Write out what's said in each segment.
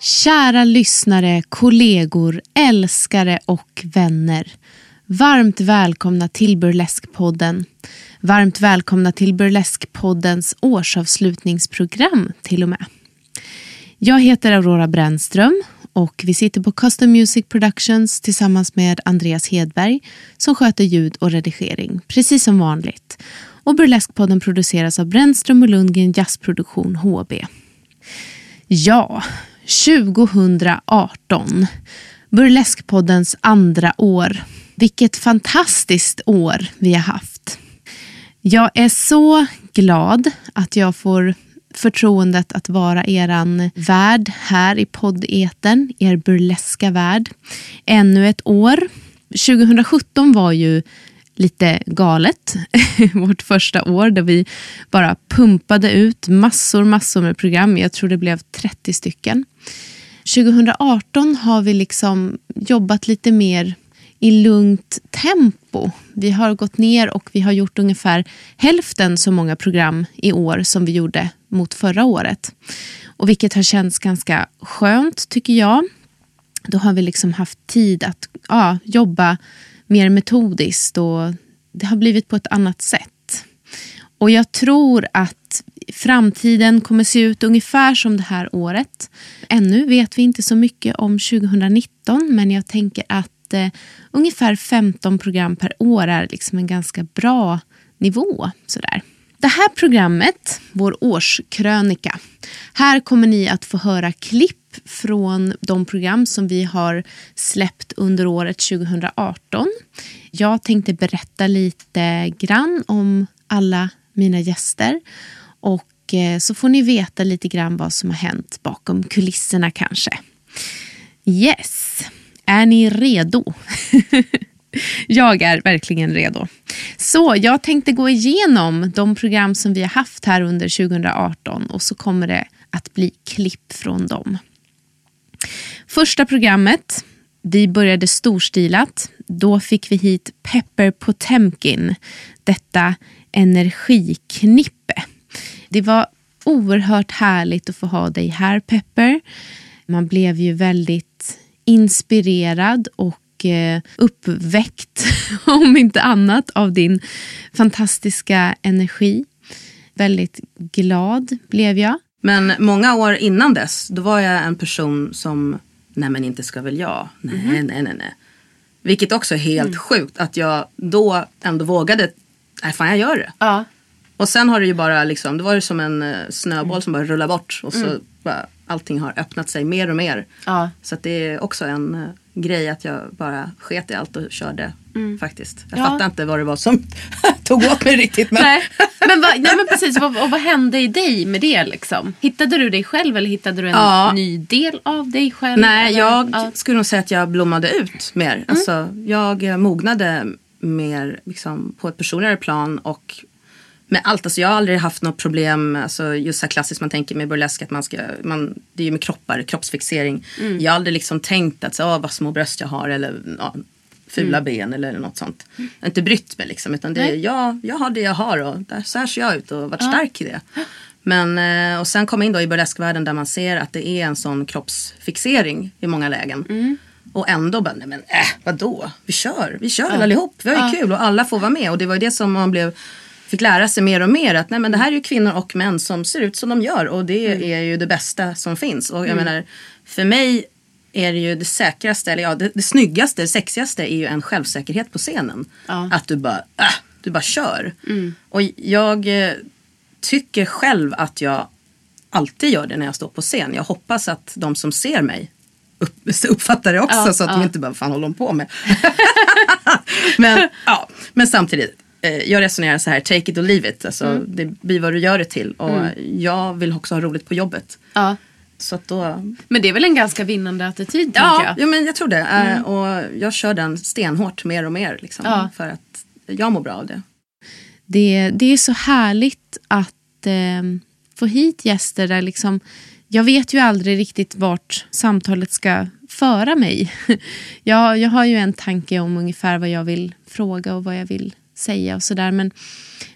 Kära lyssnare, kollegor, älskare och vänner. Varmt välkomna till Burleskpodden. Varmt välkomna till Burleskpoddens årsavslutningsprogram till och med. Jag heter Aurora Brännström och vi sitter på Custom Music Productions tillsammans med Andreas Hedberg som sköter ljud och redigering, precis som vanligt. Och Burleskpodden produceras av Brännström och Lundgren Jazzproduktion HB. Ja, 2018. Burleskpoddens andra år. Vilket fantastiskt år vi har haft. Jag är så glad att jag får förtroendet att vara eran värd här i poddeten, er burleska värld. Ännu ett år. 2017 var ju lite galet. Vårt första år där vi bara pumpade ut massor, massor med program. Jag tror det blev 30 stycken. 2018 har vi liksom jobbat lite mer i lugnt tempo. Vi har gått ner och vi har gjort ungefär hälften så många program i år som vi gjorde mot förra året. Och Vilket har känts ganska skönt tycker jag. Då har vi liksom haft tid att ja, jobba mer metodiskt och det har blivit på ett annat sätt. Och jag tror att framtiden kommer se ut ungefär som det här året. Ännu vet vi inte så mycket om 2019 men jag tänker att eh, ungefär 15 program per år är liksom en ganska bra nivå. Sådär. Det här programmet, vår årskrönika, här kommer ni att få höra klipp från de program som vi har släppt under året 2018. Jag tänkte berätta lite grann om alla mina gäster och eh, så får ni veta lite grann vad som har hänt bakom kulisserna kanske. Yes, är ni redo? Jag är verkligen redo. Så jag tänkte gå igenom de program som vi har haft här under 2018 och så kommer det att bli klipp från dem. Första programmet, vi började storstilat. Då fick vi hit Pepper Potemkin, detta energiknippe. Det var oerhört härligt att få ha dig här Pepper. Man blev ju väldigt inspirerad och eh, uppväckt, om inte annat, av din fantastiska energi. Väldigt glad blev jag. Men många år innan dess, då var jag en person som, nej men inte ska väl jag, nej, mm. nej, nej, nej. Vilket också är helt mm. sjukt att jag då ändå vågade, nej fan jag gör det. Ja. Och sen har det ju bara liksom, det var ju som en eh, snöboll mm. som bara rullade bort och så mm. bara, allting har öppnat sig mer och mer. Ja. Så det är också en uh, grej att jag bara sket i allt och körde mm. faktiskt. Jag ja. fattar inte vad det var som tog åt mig riktigt. Men, nej. Men, va, nej, men precis, vad, och vad hände i dig med det liksom? Hittade du dig själv eller hittade du en ja. ny del av dig själv? Nej, eller? jag ja. skulle nog säga att jag blommade ut mer. Mm. Alltså, jag mognade mer liksom, på ett personligare plan och med allt. Alltså jag har aldrig haft något problem, alltså just så här klassiskt man tänker med burlesk att man ska, man, det är ju med kroppar, kroppsfixering. Mm. Jag har aldrig liksom tänkt att, så, vad små bröst jag har eller ja, fula mm. ben eller något sånt. Mm. Jag har inte brytt mig liksom utan det är, jag, jag har det jag har och där, så här ser jag ut och varit ja. stark i det. Men, eh, och sen komma in då i burleskvärlden där man ser att det är en sån kroppsfixering i många lägen. Mm. Och ändå bara, nej men äh, vadå, vi kör, vi kör ja. allihop, vi har ju ja. kul och alla får vara med. Och det var ju det som man blev fick lära sig mer och mer att nej, men det här är ju kvinnor och män som ser ut som de gör och det mm. är ju det bästa som finns. Och jag mm. menar, för mig är det ju det säkraste, eller ja, det, det snyggaste, det sexigaste är ju en självsäkerhet på scenen. Ja. Att du bara, äh, du bara kör. Mm. Och jag eh, tycker själv att jag alltid gör det när jag står på scen. Jag hoppas att de som ser mig upp, uppfattar det också ja, så att ja. de inte bara, fan håller de på med? men, ja, men samtidigt, jag resonerar så här, take it or leave it. Alltså, mm. Det blir vad du gör det till. Och mm. jag vill också ha roligt på jobbet. Ja. Så att då... Men det är väl en ganska vinnande attityd? Ja, jag. ja men jag tror det. Eh, mm. Och jag kör den stenhårt mer och mer. Liksom, ja. För att jag mår bra av det. Det, det är så härligt att eh, få hit gäster där liksom jag vet ju aldrig riktigt vart samtalet ska föra mig. Jag, jag har ju en tanke om ungefär vad jag vill fråga och vad jag vill säga och sådär. Men,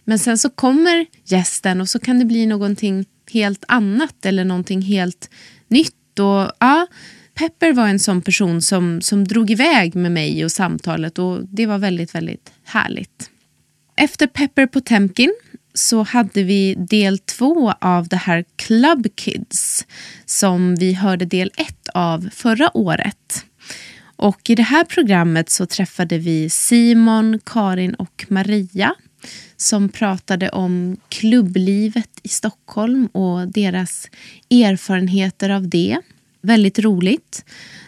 Men sen så kommer gästen och så kan det bli någonting helt annat eller någonting helt nytt. Och, ja, Pepper var en sån person som, som drog iväg med mig och samtalet och det var väldigt, väldigt härligt. Efter Pepper på Temkin så hade vi del två av det här Club Kids som vi hörde del ett av förra året. Och I det här programmet så träffade vi Simon, Karin och Maria som pratade om klubblivet i Stockholm och deras erfarenheter av det. Väldigt roligt.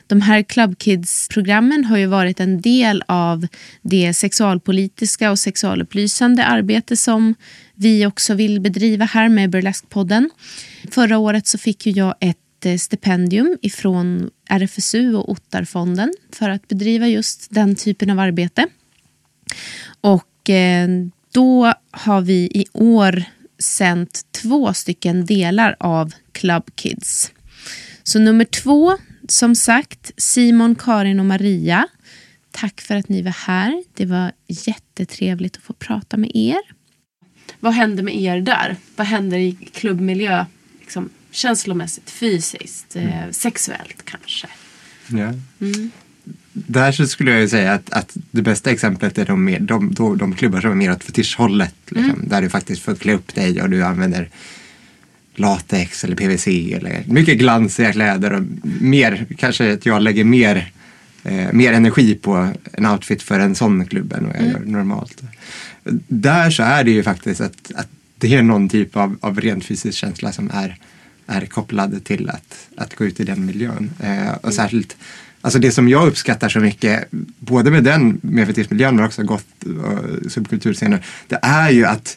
De här Club Kids-programmen har ju varit en del av det sexualpolitiska och sexualupplysande arbete som vi också vill bedriva här med Burlesque-podden. Förra året så fick ju jag ett eh, stipendium ifrån RFSU och Ottarfonden för att bedriva just den typen av arbete. Och eh, då har vi i år sänt två stycken delar av Club Kids. Så nummer två, som sagt, Simon, Karin och Maria. Tack för att ni var här. Det var jättetrevligt att få prata med er. Vad händer med er där? Vad händer i klubbmiljö? Känslomässigt, fysiskt, eh, mm. sexuellt kanske? Ja. Mm. Där så skulle jag säga att, att det bästa exemplet är de, mer, de, de, de klubbar som är mer åt fetischhållet. Liksom, mm. Där du faktiskt får klä upp dig och du använder latex eller PVC eller mycket glansiga kläder och mer, kanske att jag lägger mer, eh, mer energi på en outfit för en sån klubb än vad jag mm. gör normalt. Där så är det ju faktiskt att, att det är någon typ av, av rent fysisk känsla som är, är kopplad till att, att gå ut i den miljön. Eh, och mm. särskilt Alltså det som jag uppskattar så mycket, både med den med fetischmiljön men också gott och subkulturscener, det är ju att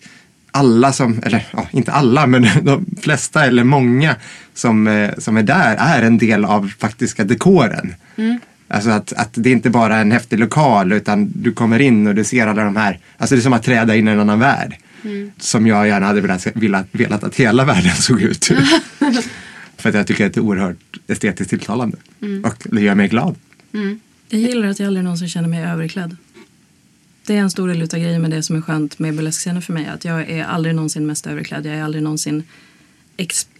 alla som, eller ja, inte alla, men de flesta eller många som, eh, som är där är en del av faktiska dekoren. Mm. Alltså att, att det är inte bara en häftig lokal utan du kommer in och du ser alla de här, alltså det är som att träda in i en annan värld. Mm. Som jag gärna hade velat, velat, velat att hela världen såg ut. För att jag tycker att det är oerhört estetiskt tilltalande. Mm. Och det gör mig glad. Mm. Jag gillar att jag aldrig någonsin känner mig överklädd. Det är en stor del av grejen med det som är skönt med burleskscenen för mig. Att jag är aldrig någonsin mest överklädd. Jag är aldrig någonsin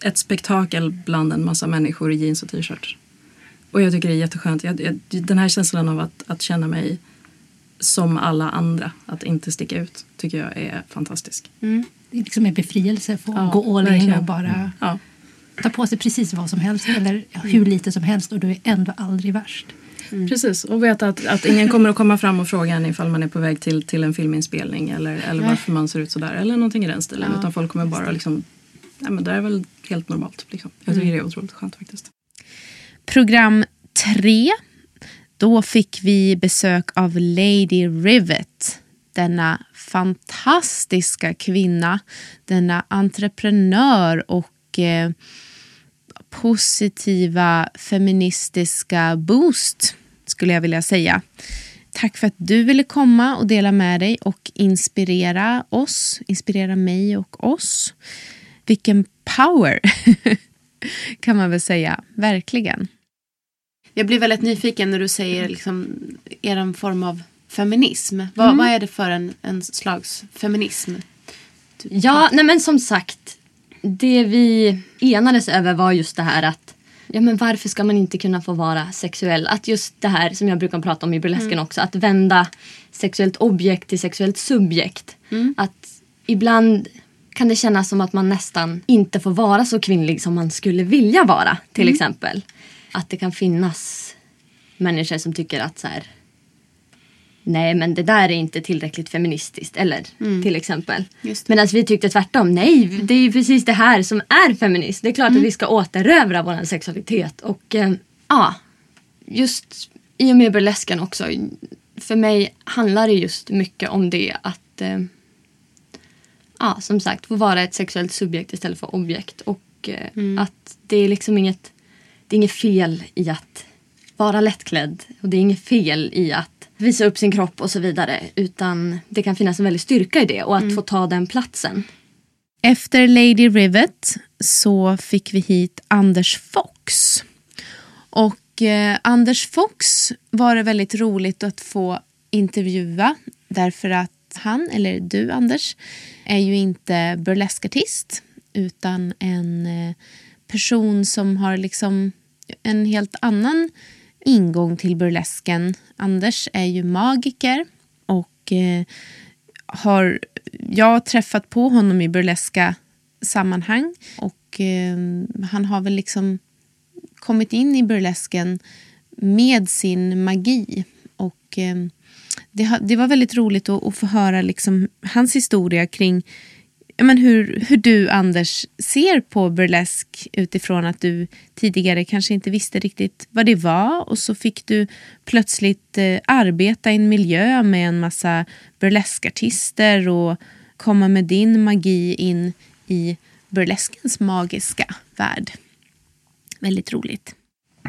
ett spektakel bland en massa människor i jeans och t-shirts. Och jag tycker det är jätteskönt. Jag, jag, den här känslan av att, att känna mig som alla andra, att inte sticka ut, tycker jag är fantastisk. Mm. Det är liksom en befrielse att få ja, gå all in och bara mm. ja. ta på sig precis vad som helst eller hur lite som helst och du är ändå aldrig värst. Mm. Precis, och veta att, att ingen kommer att komma fram och fråga en ifall man är på väg till, till en filminspelning eller, eller varför man ser ut sådär eller någonting i den stilen. Ja. Utan folk kommer bara liksom, ja men det är väl helt normalt. Liksom. Jag tycker mm. det är otroligt skönt faktiskt. Program tre, då fick vi besök av Lady Rivet. Denna fantastiska kvinna, denna entreprenör och eh, positiva feministiska boost skulle jag vilja säga. Tack för att du ville komma och dela med dig och inspirera oss, inspirera mig och oss. Vilken power, kan man väl säga. Verkligen. Jag blir väldigt nyfiken när du säger liksom, er form av feminism. Mm. Vad, vad, är det för en, en slags feminism? Ja, nej men som sagt det vi enades över var just det här att ja, men varför ska man inte kunna få vara sexuell? Att just det här som jag brukar prata om i burlesken mm. också, att vända sexuellt objekt till sexuellt subjekt. Mm. Att ibland kan det kännas som att man nästan inte får vara så kvinnlig som man skulle vilja vara till mm. exempel. Att det kan finnas människor som tycker att så här, nej men det där är inte tillräckligt feministiskt. Eller mm. till exempel. Medan vi tyckte tvärtom. Nej, det är ju precis det här som är feminist. Det är klart mm. att vi ska återövra vår sexualitet. Och eh, ja, just i och med burlesken också. För mig handlar det just mycket om det att eh, ja, som sagt få vara ett sexuellt subjekt istället för objekt. Och eh, mm. att det är liksom inget, det är inget fel i att vara lättklädd. Och det är inget fel i att visa upp sin kropp och så vidare. Utan det kan finnas en väldig styrka i det och att mm. få ta den platsen. Efter Lady Rivet så fick vi hit Anders Fox. Och eh, Anders Fox var det väldigt roligt att få intervjua därför att han, eller du Anders, är ju inte burleskartist utan en eh, person som har liksom en helt annan ingång till burlesken. Anders är ju magiker och eh, har jag träffat på honom i burleska sammanhang och eh, han har väl liksom kommit in i burlesken med sin magi. Och eh, det, det, var väldigt roligt att, att få höra liksom hans historia kring men hur, hur du, Anders, ser på burlesk utifrån att du tidigare kanske inte visste riktigt vad det var och så fick du plötsligt eh, arbeta i en miljö med en massa burleskartister och komma med din magi in i burleskens magiska värld. Väldigt roligt.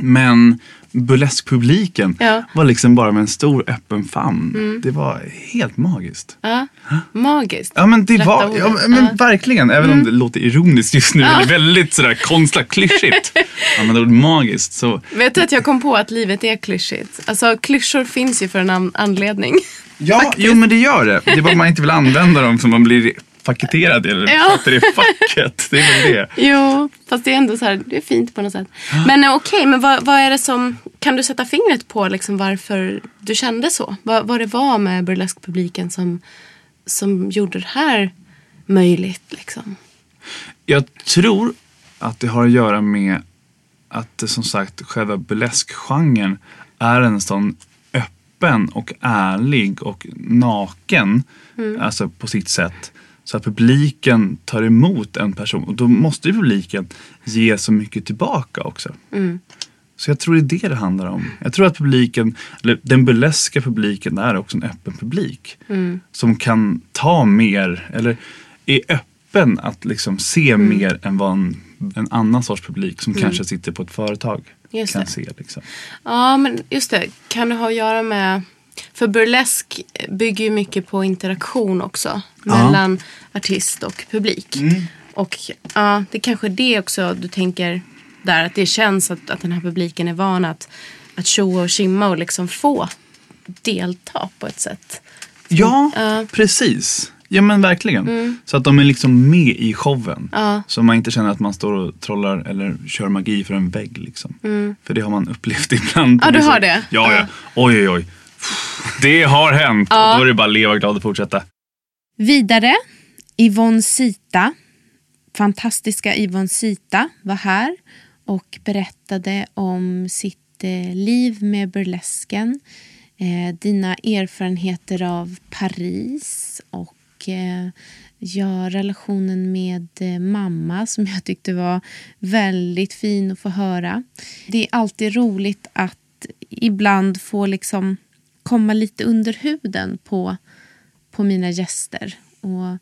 Men burleskpubliken ja. var liksom bara med en stor öppen famn. Mm. Det var helt magiskt. Ja, magiskt. Ja men det var, ja, men ja. verkligen. Även mm. om det låter ironiskt just nu. Ja. Eller väldigt sådär konstlat klyschigt. Använder ordet magiskt. Så. Vet du att jag kom på att livet är klyschigt? Alltså klyschor finns ju för en anledning. Ja, jo men det gör det. Det är bara man inte vill använda dem så man blir paketerad i eller ja. det är facket. Det är väl det. Jo, fast det är ändå så här, det är fint på något sätt. Men eh, okej, okay, men vad, vad, är det som, kan du sätta fingret på liksom varför du kände så? Vad, vad det var med burleskpubliken som, som gjorde det här möjligt liksom? Jag tror att det har att göra med att som sagt själva burleskgenren är en sån öppen och ärlig och naken, mm. alltså på sitt sätt. Så att publiken tar emot en person och då måste ju publiken ge så mycket tillbaka också. Mm. Så jag tror det är det det handlar om. Jag tror att publiken, eller den burleska publiken är också en öppen publik. Mm. Som kan ta mer, eller är öppen att liksom se mm. mer än vad en, en annan sorts publik som mm. kanske sitter på ett företag just kan det. se. Liksom. Ja, men just det. Kan det ha att göra med för burlesk bygger ju mycket på interaktion också. Mellan artist och publik. Mm. Och ja, det är kanske det också du tänker där. Att det känns att, att den här publiken är van att, att tjoa och kimma och liksom få delta på ett sätt. Ja, uh. precis. Ja men verkligen. Mm. Så att de är liksom med i showen. Ja. Så man inte känner att man står och trollar eller kör magi för en vägg. Liksom. Mm. För det har man upplevt ibland. Ja, du har det? Ja, ja. Oj, oj, oj. Det har hänt. Ja. Då är det bara att leva glad och fortsätta. Vidare, Yvonne Sita, fantastiska Yvonne Sita var här och berättade om sitt eh, liv med burlesken, eh, dina erfarenheter av Paris och eh, ja, relationen med mamma som jag tyckte var väldigt fin att få höra. Det är alltid roligt att ibland få liksom komma lite under huden på, på mina gäster. Och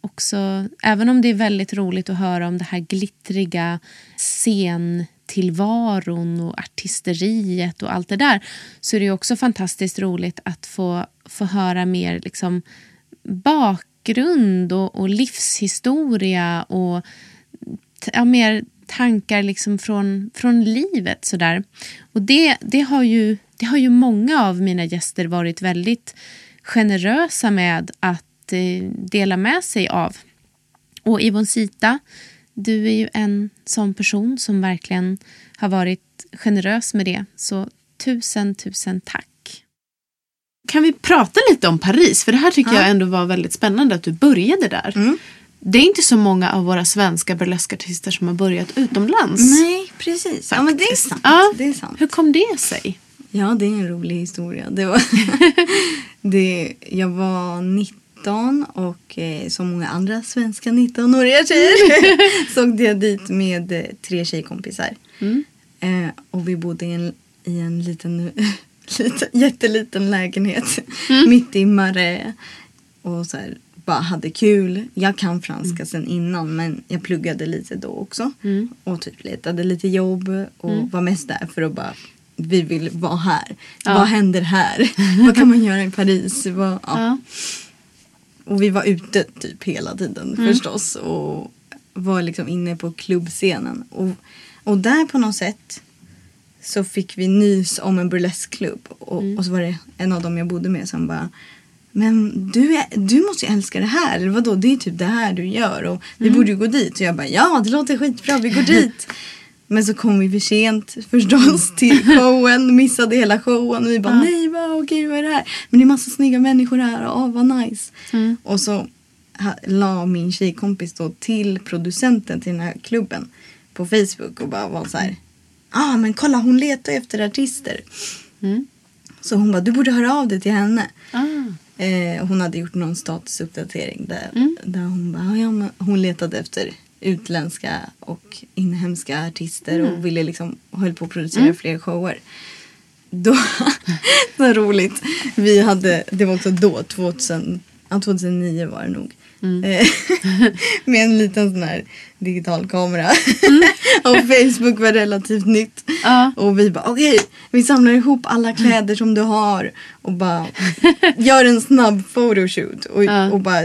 också, även om det är väldigt roligt att höra om det här glittriga scentillvaron och artisteriet och allt det där så är det också fantastiskt roligt att få, få höra mer liksom bakgrund och, och livshistoria och ja, mer tankar liksom från, från livet. Sådär. Och det, det, har ju, det har ju många av mina gäster varit väldigt generösa med att eh, dela med sig av. Och Ivon Sita, du är ju en sån person som verkligen har varit generös med det. Så tusen, tusen tack. Kan vi prata lite om Paris? För det här tycker ja. jag ändå var väldigt spännande att du började där. Mm. Det är inte så många av våra svenska burleskartister som har börjat utomlands. Nej, precis. Faktiskt. Ja, men det är, sant. Ja. det är sant. Hur kom det sig? Ja, det är en rolig historia. Det var det, jag var 19 och eh, som många andra svenska 19-åriga tjejer så åkte jag dit med eh, tre tjejkompisar. Mm. Eh, och vi bodde i en, i en liten, liten, jätteliten lägenhet mm. mitt i Maré. Och så här, bara hade kul. Jag kan franska mm. sen innan men jag pluggade lite då också. Mm. Och typ letade lite jobb och mm. var mest där för att bara vi vill vara här. Ja. Vad händer här? Vad kan man göra i Paris? Vad, ja. Ja. Och vi var ute typ hela tiden Mm. förstås. Och var liksom inne på klubbscenen. Och, och där på något sätt så fick vi nys om en burleskklubb. Och, Mm. och så var det en av dem jag bodde med som bara men du, är, du måste ju älska det här. Eller vadå, det är typ det här du gör. Och vi borde ju gå dit. Och jag bara, ja det låter skitbra, vi går dit. Men så kom vi för sent förstås till showen, missade hela showen. Och vi bara, nej vad, okej vad är det här? Men det är massa snygga människor här, åh vad nice. Och så la min tjejkompis då till producenten till den här klubben på Facebook och bara var så här, ah men kolla hon letar efter artister. Så hon bara, du borde höra av dig till henne. Ah. Eh, hon hade gjort någon statusuppdatering där, där hon, bara, ja, hon letade efter utländska och inhemska artister och ville liksom, höll på att producera fler shower. Då, så roligt, vi hade, det var också då, 2000, ja, 2009 var det nog. Eh, med en liten sån här digital kamera. och Facebook var relativt nytt. Ja. Och vi bara okej, vi samlar ihop alla kläder som du har och bara gör en snabb photoshoot och, Ja. och bara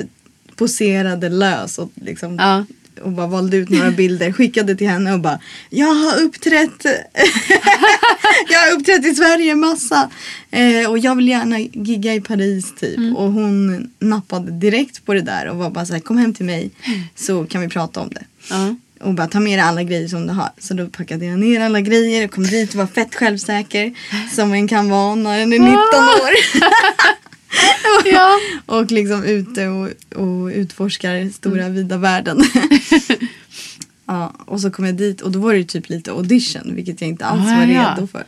poserade lös och liksom Ja. Och bara valde ut några bilder, skickade till henne och bara Jag har uppträtt Jag har uppträtt i Sverige massa eh, och jag vill gärna gigga i Paris typ och hon nappade direkt på det där och var bara så här kom hem till mig så kan vi prata om det. Ja. Och bara ta med dig alla grejer som du har. Så då packade jag ner alla grejer och kom dit och var fett självsäker. Som en kan vara när en är 19 år. Ja. och liksom ute och, och utforskar stora vida världen. ja, och så kom jag dit och då var det typ lite audition vilket jag inte alls Ah, var ja. redo för.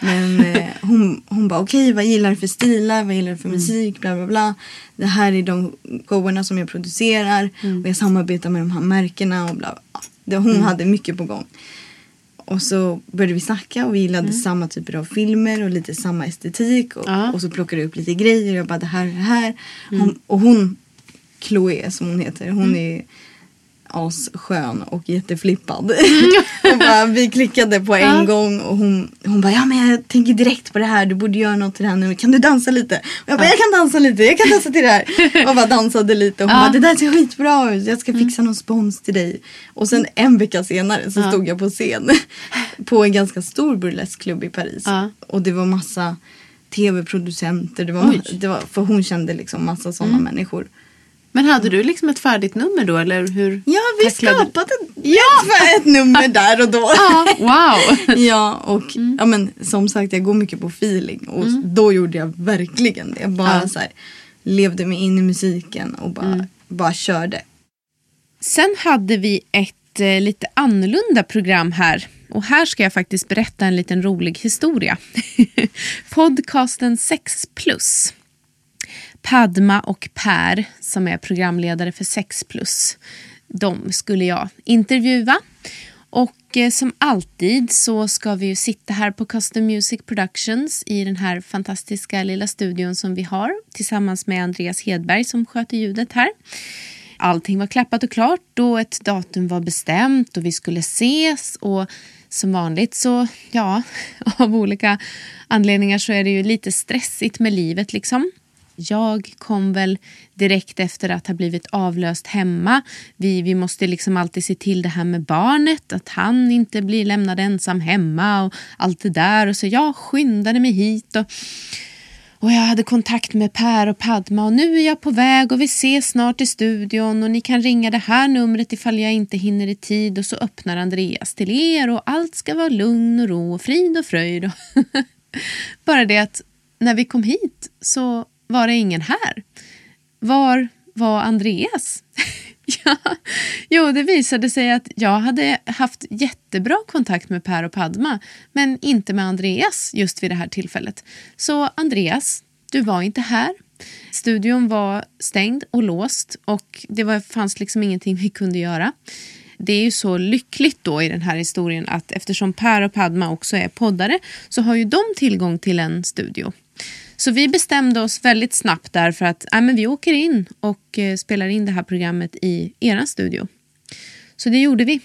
Men eh, hon, hon bara okej vad gillar du för stilar, vad gillar du för musik, bla bla bla. Det här är de showerna som jag producerar och jag samarbetar med de här märkena och bla bla. Hon hade mycket på gång. Och så började vi snacka och vi gillade samma typer av filmer och lite samma estetik. Och, Ja. och så plockade jag upp lite grejer och jag bara det här är det här. Hon, och hon, Chloé som hon heter, hon är asskön och jätteflippad. och bara, vi klickade på en Ja. gång och hon, hon bara ja men jag tänker direkt på det här, du borde göra något till det här nu. Kan du dansa lite? Och jag bara jag kan dansa lite, jag kan dansa till det här. Och bara dansade lite och hon Ja. bara det där ser skitbra ut, jag ska fixa någon spons till dig. Och sen en vecka senare så Ja. stod jag på scen på en ganska stor burleskklubb i Paris. Ja. Och det var massa tv-producenter, det var, Oj. det var, för hon kände liksom massa sådana människor. Men hade du liksom ett färdigt nummer då eller hur? Ja, vi tacklade- skapade ett, ja. ett nummer där och då. Ja, wow. Ja, och ja, men, som sagt jag går mycket på feeling och då gjorde jag verkligen det. Bara Ja. så här, levde mig in i musiken och bara, bara körde. Sen hade vi ett eh, lite annorlunda program här. Och här ska jag faktiskt berätta en liten rolig historia. Podcasten 6 plus. Padma och Per, som är programledare för 6 plus, de skulle jag intervjua. Och eh, som alltid så ska vi ju sitta här på Custom Music Productions i den här fantastiska lilla studion som vi har tillsammans med Andreas Hedberg som sköter ljudet här. Allting var klappat och klart och ett datum var bestämt och vi skulle ses och som vanligt så, ja, av olika anledningar så är det ju lite stressigt med livet liksom. Jag kom väl direkt efter att ha blivit avlöst hemma. Vi, vi måste liksom alltid se till det här med barnet, att han inte blir lämnad ensam hemma och allt det där. Och så jag skyndade mig hit och, och jag hade kontakt med Per och Padma och nu är jag på väg och vi ses snart i studion och ni kan ringa det här numret ifall jag inte hinner i tid och så öppnar Andreas till er och allt ska vara lugn och ro och frid och fröjd. Bara det att när vi kom hit så var det ingen här. Var var Andreas? ja, jo, det visade sig att jag hade haft jättebra kontakt med Per och Padma men inte med Andreas just vid det här tillfället. Så Andreas, du var inte här. Studion var stängd och låst och det var, fanns liksom ingenting vi kunde göra. Det är ju så lyckligt då i den här historien att eftersom Per och Padma också är poddare så har ju de tillgång till en studio. Så vi bestämde oss väldigt snabbt där för att äh, men vi åker in och eh, spelar in det här programmet i er studio. Så det gjorde vi.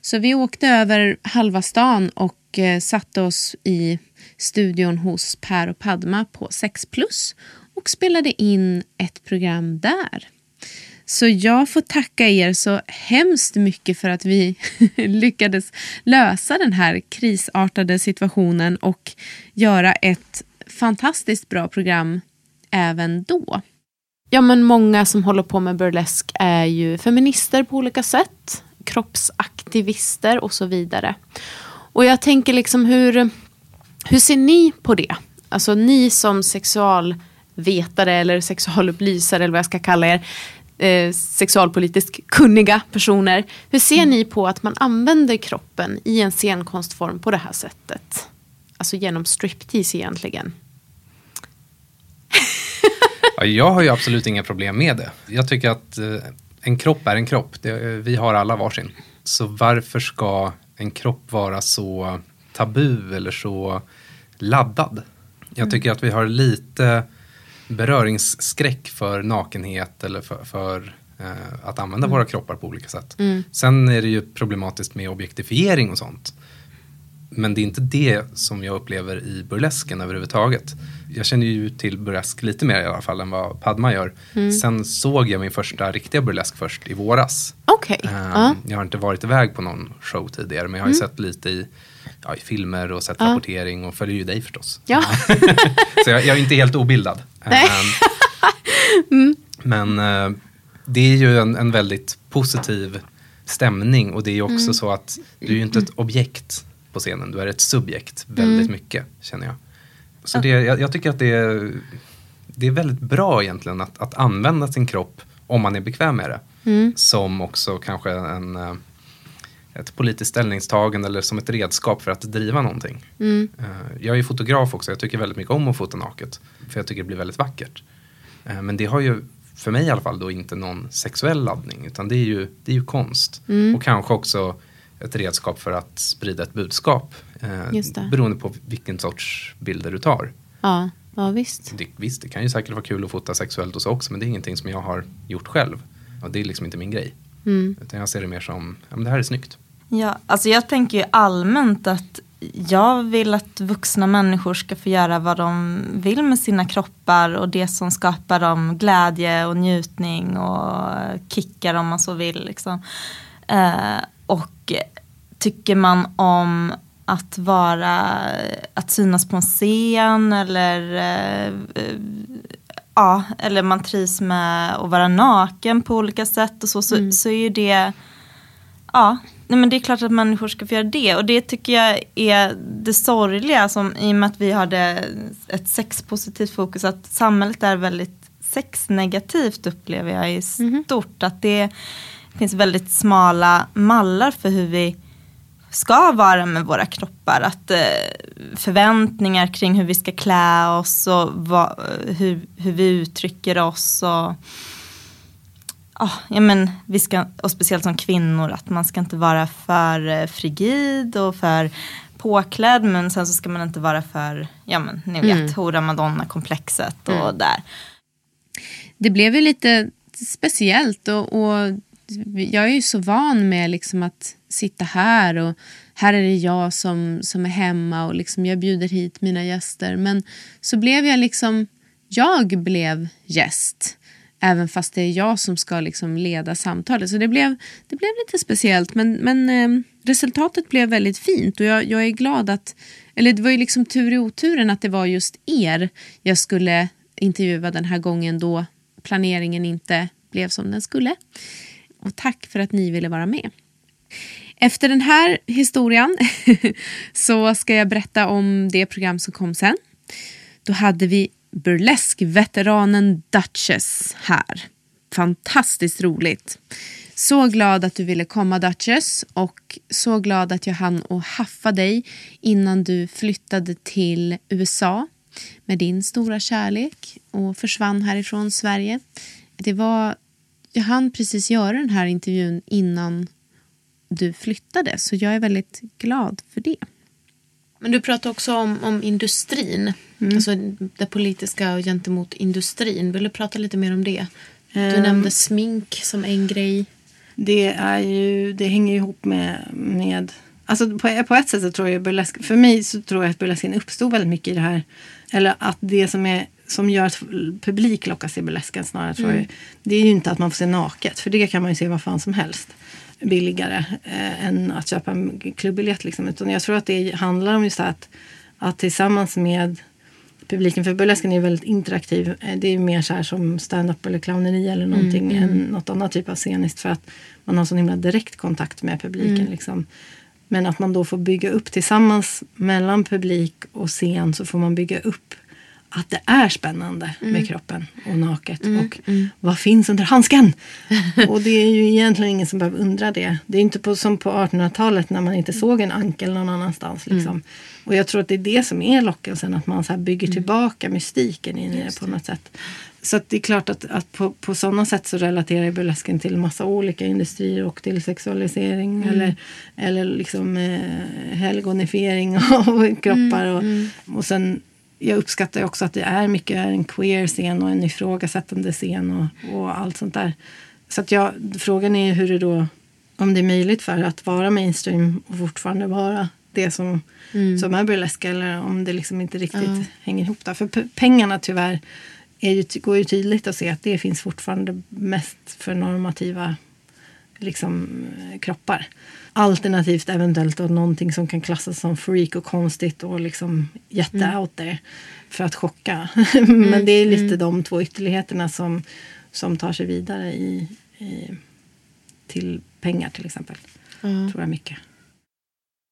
Så vi åkte över halva stan och eh, satte oss i studion hos Per och Padma på 6 plus och spelade in ett program där. Så jag får tacka er så hemskt mycket för att vi lyckades lösa den här krisartade situationen och göra ett fantastiskt bra program även då. Ja, men många som håller på med burlesk är ju feminister på olika sätt. Kroppsaktivister och så vidare. Och jag tänker liksom hur, hur ser ni på det? Alltså ni som sexualvetare eller sexualupplysare eller vad jag ska kalla er. Eh, sexualpolitiskt kunniga personer. Hur ser ni på att man använder kroppen i en scenkonstform på det här sättet? Alltså genom striptease egentligen. Ja, jag har ju absolut inga problem med det. Jag tycker att eh, en kropp är en kropp. Det, vi har alla varsin. Så varför ska en kropp vara så tabu eller så laddad? Jag tycker att vi har lite beröringsskräck för nakenhet eller för, för eh, att använda våra kroppar på olika sätt. Sen är det ju problematiskt med objektifiering och sånt. Men det är inte det som jag upplever i burlesken överhuvudtaget. Jag känner ju till burlesk lite mer i alla fall än vad Padma gör. Sen såg jag min första riktiga burlesk först i våras. Okej. Ehm, ja. Jag har inte varit iväg på någon show tidigare men jag har ju sett lite i, ja, i filmer och sett rapportering och följer ju dig förstås. Ja. Så jag, jag är inte helt obildad. Ehm, Men eh, det är ju en, en väldigt positiv stämning och det är ju också så att du är ju inte ett objekt på scenen, du är ett subjekt väldigt mycket känner jag. Så det, jag, jag tycker att det är, det är väldigt bra egentligen att, att använda sin kropp om man är bekväm med det. Som också kanske en, eh, ett politiskt ställningstagande eller som ett redskap för att driva någonting. Eh, Jag är ju fotograf också, jag tycker väldigt mycket om att fota naket. För jag tycker det blir väldigt vackert. Eh, Men det har ju, för mig i alla fall, då inte någon sexuell laddning. Utan det är ju, det är ju konst. Och kanske också ett redskap för att sprida ett budskap. eh, Just det. Beroende på vilken sorts bilder du tar. Ja, ja visst. Det, visst, det kan ju säkert vara kul att fota sexuellt och så också. Men det är ingenting som jag har gjort själv. Och det är liksom inte min grej. Utan jag ser det mer som, ja men det här är snyggt. Ja, alltså jag tänker ju allmänt att jag vill att vuxna människor ska få göra vad de vill med sina kroppar och det som skapar dem glädje och njutning och kickar om man så vill. Liksom. Eh, och tycker man om att vara, att synas på en scen eller eh, ja, eller man trivs med att vara naken på olika sätt och så, så, så är ju det Ja, nej men det är klart att människor ska få göra det. Och det tycker jag är det sorgliga som, i och med att vi hade ett sexpositivt fokus. Att samhället är väldigt sexnegativt upplever jag i stort. Att det finns väldigt smala mallar för hur vi ska vara med våra kroppar. Att eh, förväntningar kring hur vi ska klä oss och vad, hur, hur vi uttrycker oss. och Ja, ja, men vi ska, och speciellt som kvinnor, att man ska inte vara för eh, frigid och för påklädd men sen så ska man inte vara för, ja men ni vet, hora madonna-komplexet och där. Det blev ju lite speciellt och, och jag är ju så van med liksom att sitta här och här är det jag som, som är hemma och liksom jag bjuder hit mina gäster. Men så blev jag liksom, jag blev gäst. Även fast det är jag som ska liksom leda samtalet. Så det blev, det blev lite speciellt. Men, men eh, resultatet blev väldigt fint. Och jag, jag är glad att... Eller det var ju liksom tur i oturen att det var just er jag skulle intervjua den här gången då planeringen inte blev som den skulle. Och tack för att ni ville vara med. Efter den här historien så ska jag berätta om det program som kom sen. Då hade vi burleskveteranen Duchess här. Fantastiskt roligt. Så glad att du ville komma Duchess och så glad att jag hann och haffa dig innan du flyttade till USA med din stora kärlek och försvann härifrån Sverige. Det var, jag hann precis göra den här intervjun innan du flyttade så jag är väldigt glad för det. Men du pratade också om, om industrin. Alltså det politiska gentemot industrin. Vill du prata lite mer om det? Du Ehm. nämnde smink som en grej. Det, är ju, det hänger ihop med, med alltså på, på ett sätt så tror jag burlesk, för mig så tror jag att burlesken uppstod väldigt mycket i det här, eller att det som, är, som gör att publik lockas till burlesken snarare tror jag, det är ju inte att man får se naket, för det kan man ju se vad fan som helst billigare eh, än att köpa en klubbiljett. Liksom. Utan jag tror att det handlar om just att, att tillsammans med publiken. För burlesken är väldigt interaktiv. Eh, det är mer så här som stand-up eller clowneri eller någonting Mm, än något annat typ av sceniskt. För att man har sån himla direkt kontakt med publiken. Mm. Liksom. Men att man då får bygga upp tillsammans mellan publik och scen så får man bygga upp att det är spännande Mm. med kroppen och naket. Och vad finns under handsken? och det är ju egentligen ingen som behöver undra det. Det är inte på, som på 1800-talet när man inte såg en ankel någon annanstans. Mm. Liksom. Och jag tror att det är det som är lockelsen, att man så bygger Mm. tillbaka mystiken in i det på något sätt. Så det är klart att, att på, på sådana sätt så relaterar burlesken till massa olika industrier och till sexualisering Mm. eller, eller liksom eh, helgonifiering av kroppar. Och, Mm. och sen jag uppskattar också att det är mycket en queer scen och en ifrågasättande scen och, och allt sånt där. Så att jag, frågan är hur det då, om det är möjligt för att vara mainstream och fortfarande vara det som, som är burlesk eller om det liksom inte riktigt Ja. hänger ihop där. För pengarna tyvärr är ju, går ju tydligt att se att det finns fortfarande mest för normativa liksom, eh, kroppar. Alternativt eventuellt då någonting som kan klassas som freak och konstigt och liksom jätte out there för att chocka. Men det är lite de två ytterligheterna som, som tar sig vidare i, i, till pengar till exempel. Tror jag mycket.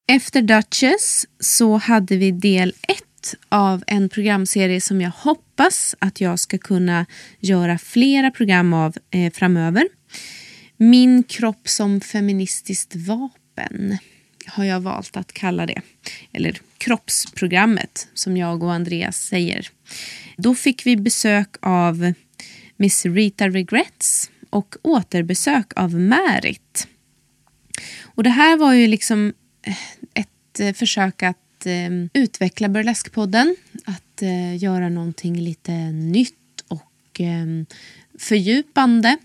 Efter Duchess så hade vi del ett av en programserie som jag hoppas att jag ska kunna göra flera program av eh, framöver. Min kropp som feministiskt vapen har jag valt att kalla det. Eller kroppsprogrammet som jag och Andreas säger. Då fick vi besök av Miss Rita Regrets och återbesök av Märit. Och det här var ju liksom eh, ett eh, försök att eh, utveckla Burleskpodden. Att eh, göra någonting lite nytt och eh, fördjupande.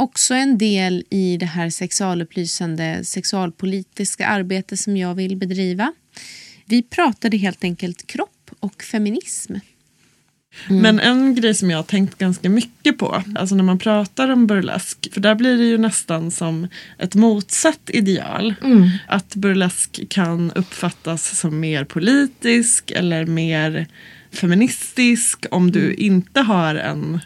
Också en del i det här sexualupplysande sexualpolitiska arbete som jag vill bedriva. Vi pratade helt enkelt kropp och feminism. Men en grej som jag har tänkt ganska mycket på, alltså när man pratar om burlesk, för där blir det ju nästan som ett motsatt ideal. Att burlesk kan uppfattas som mer politisk eller mer feministisk om du inte har en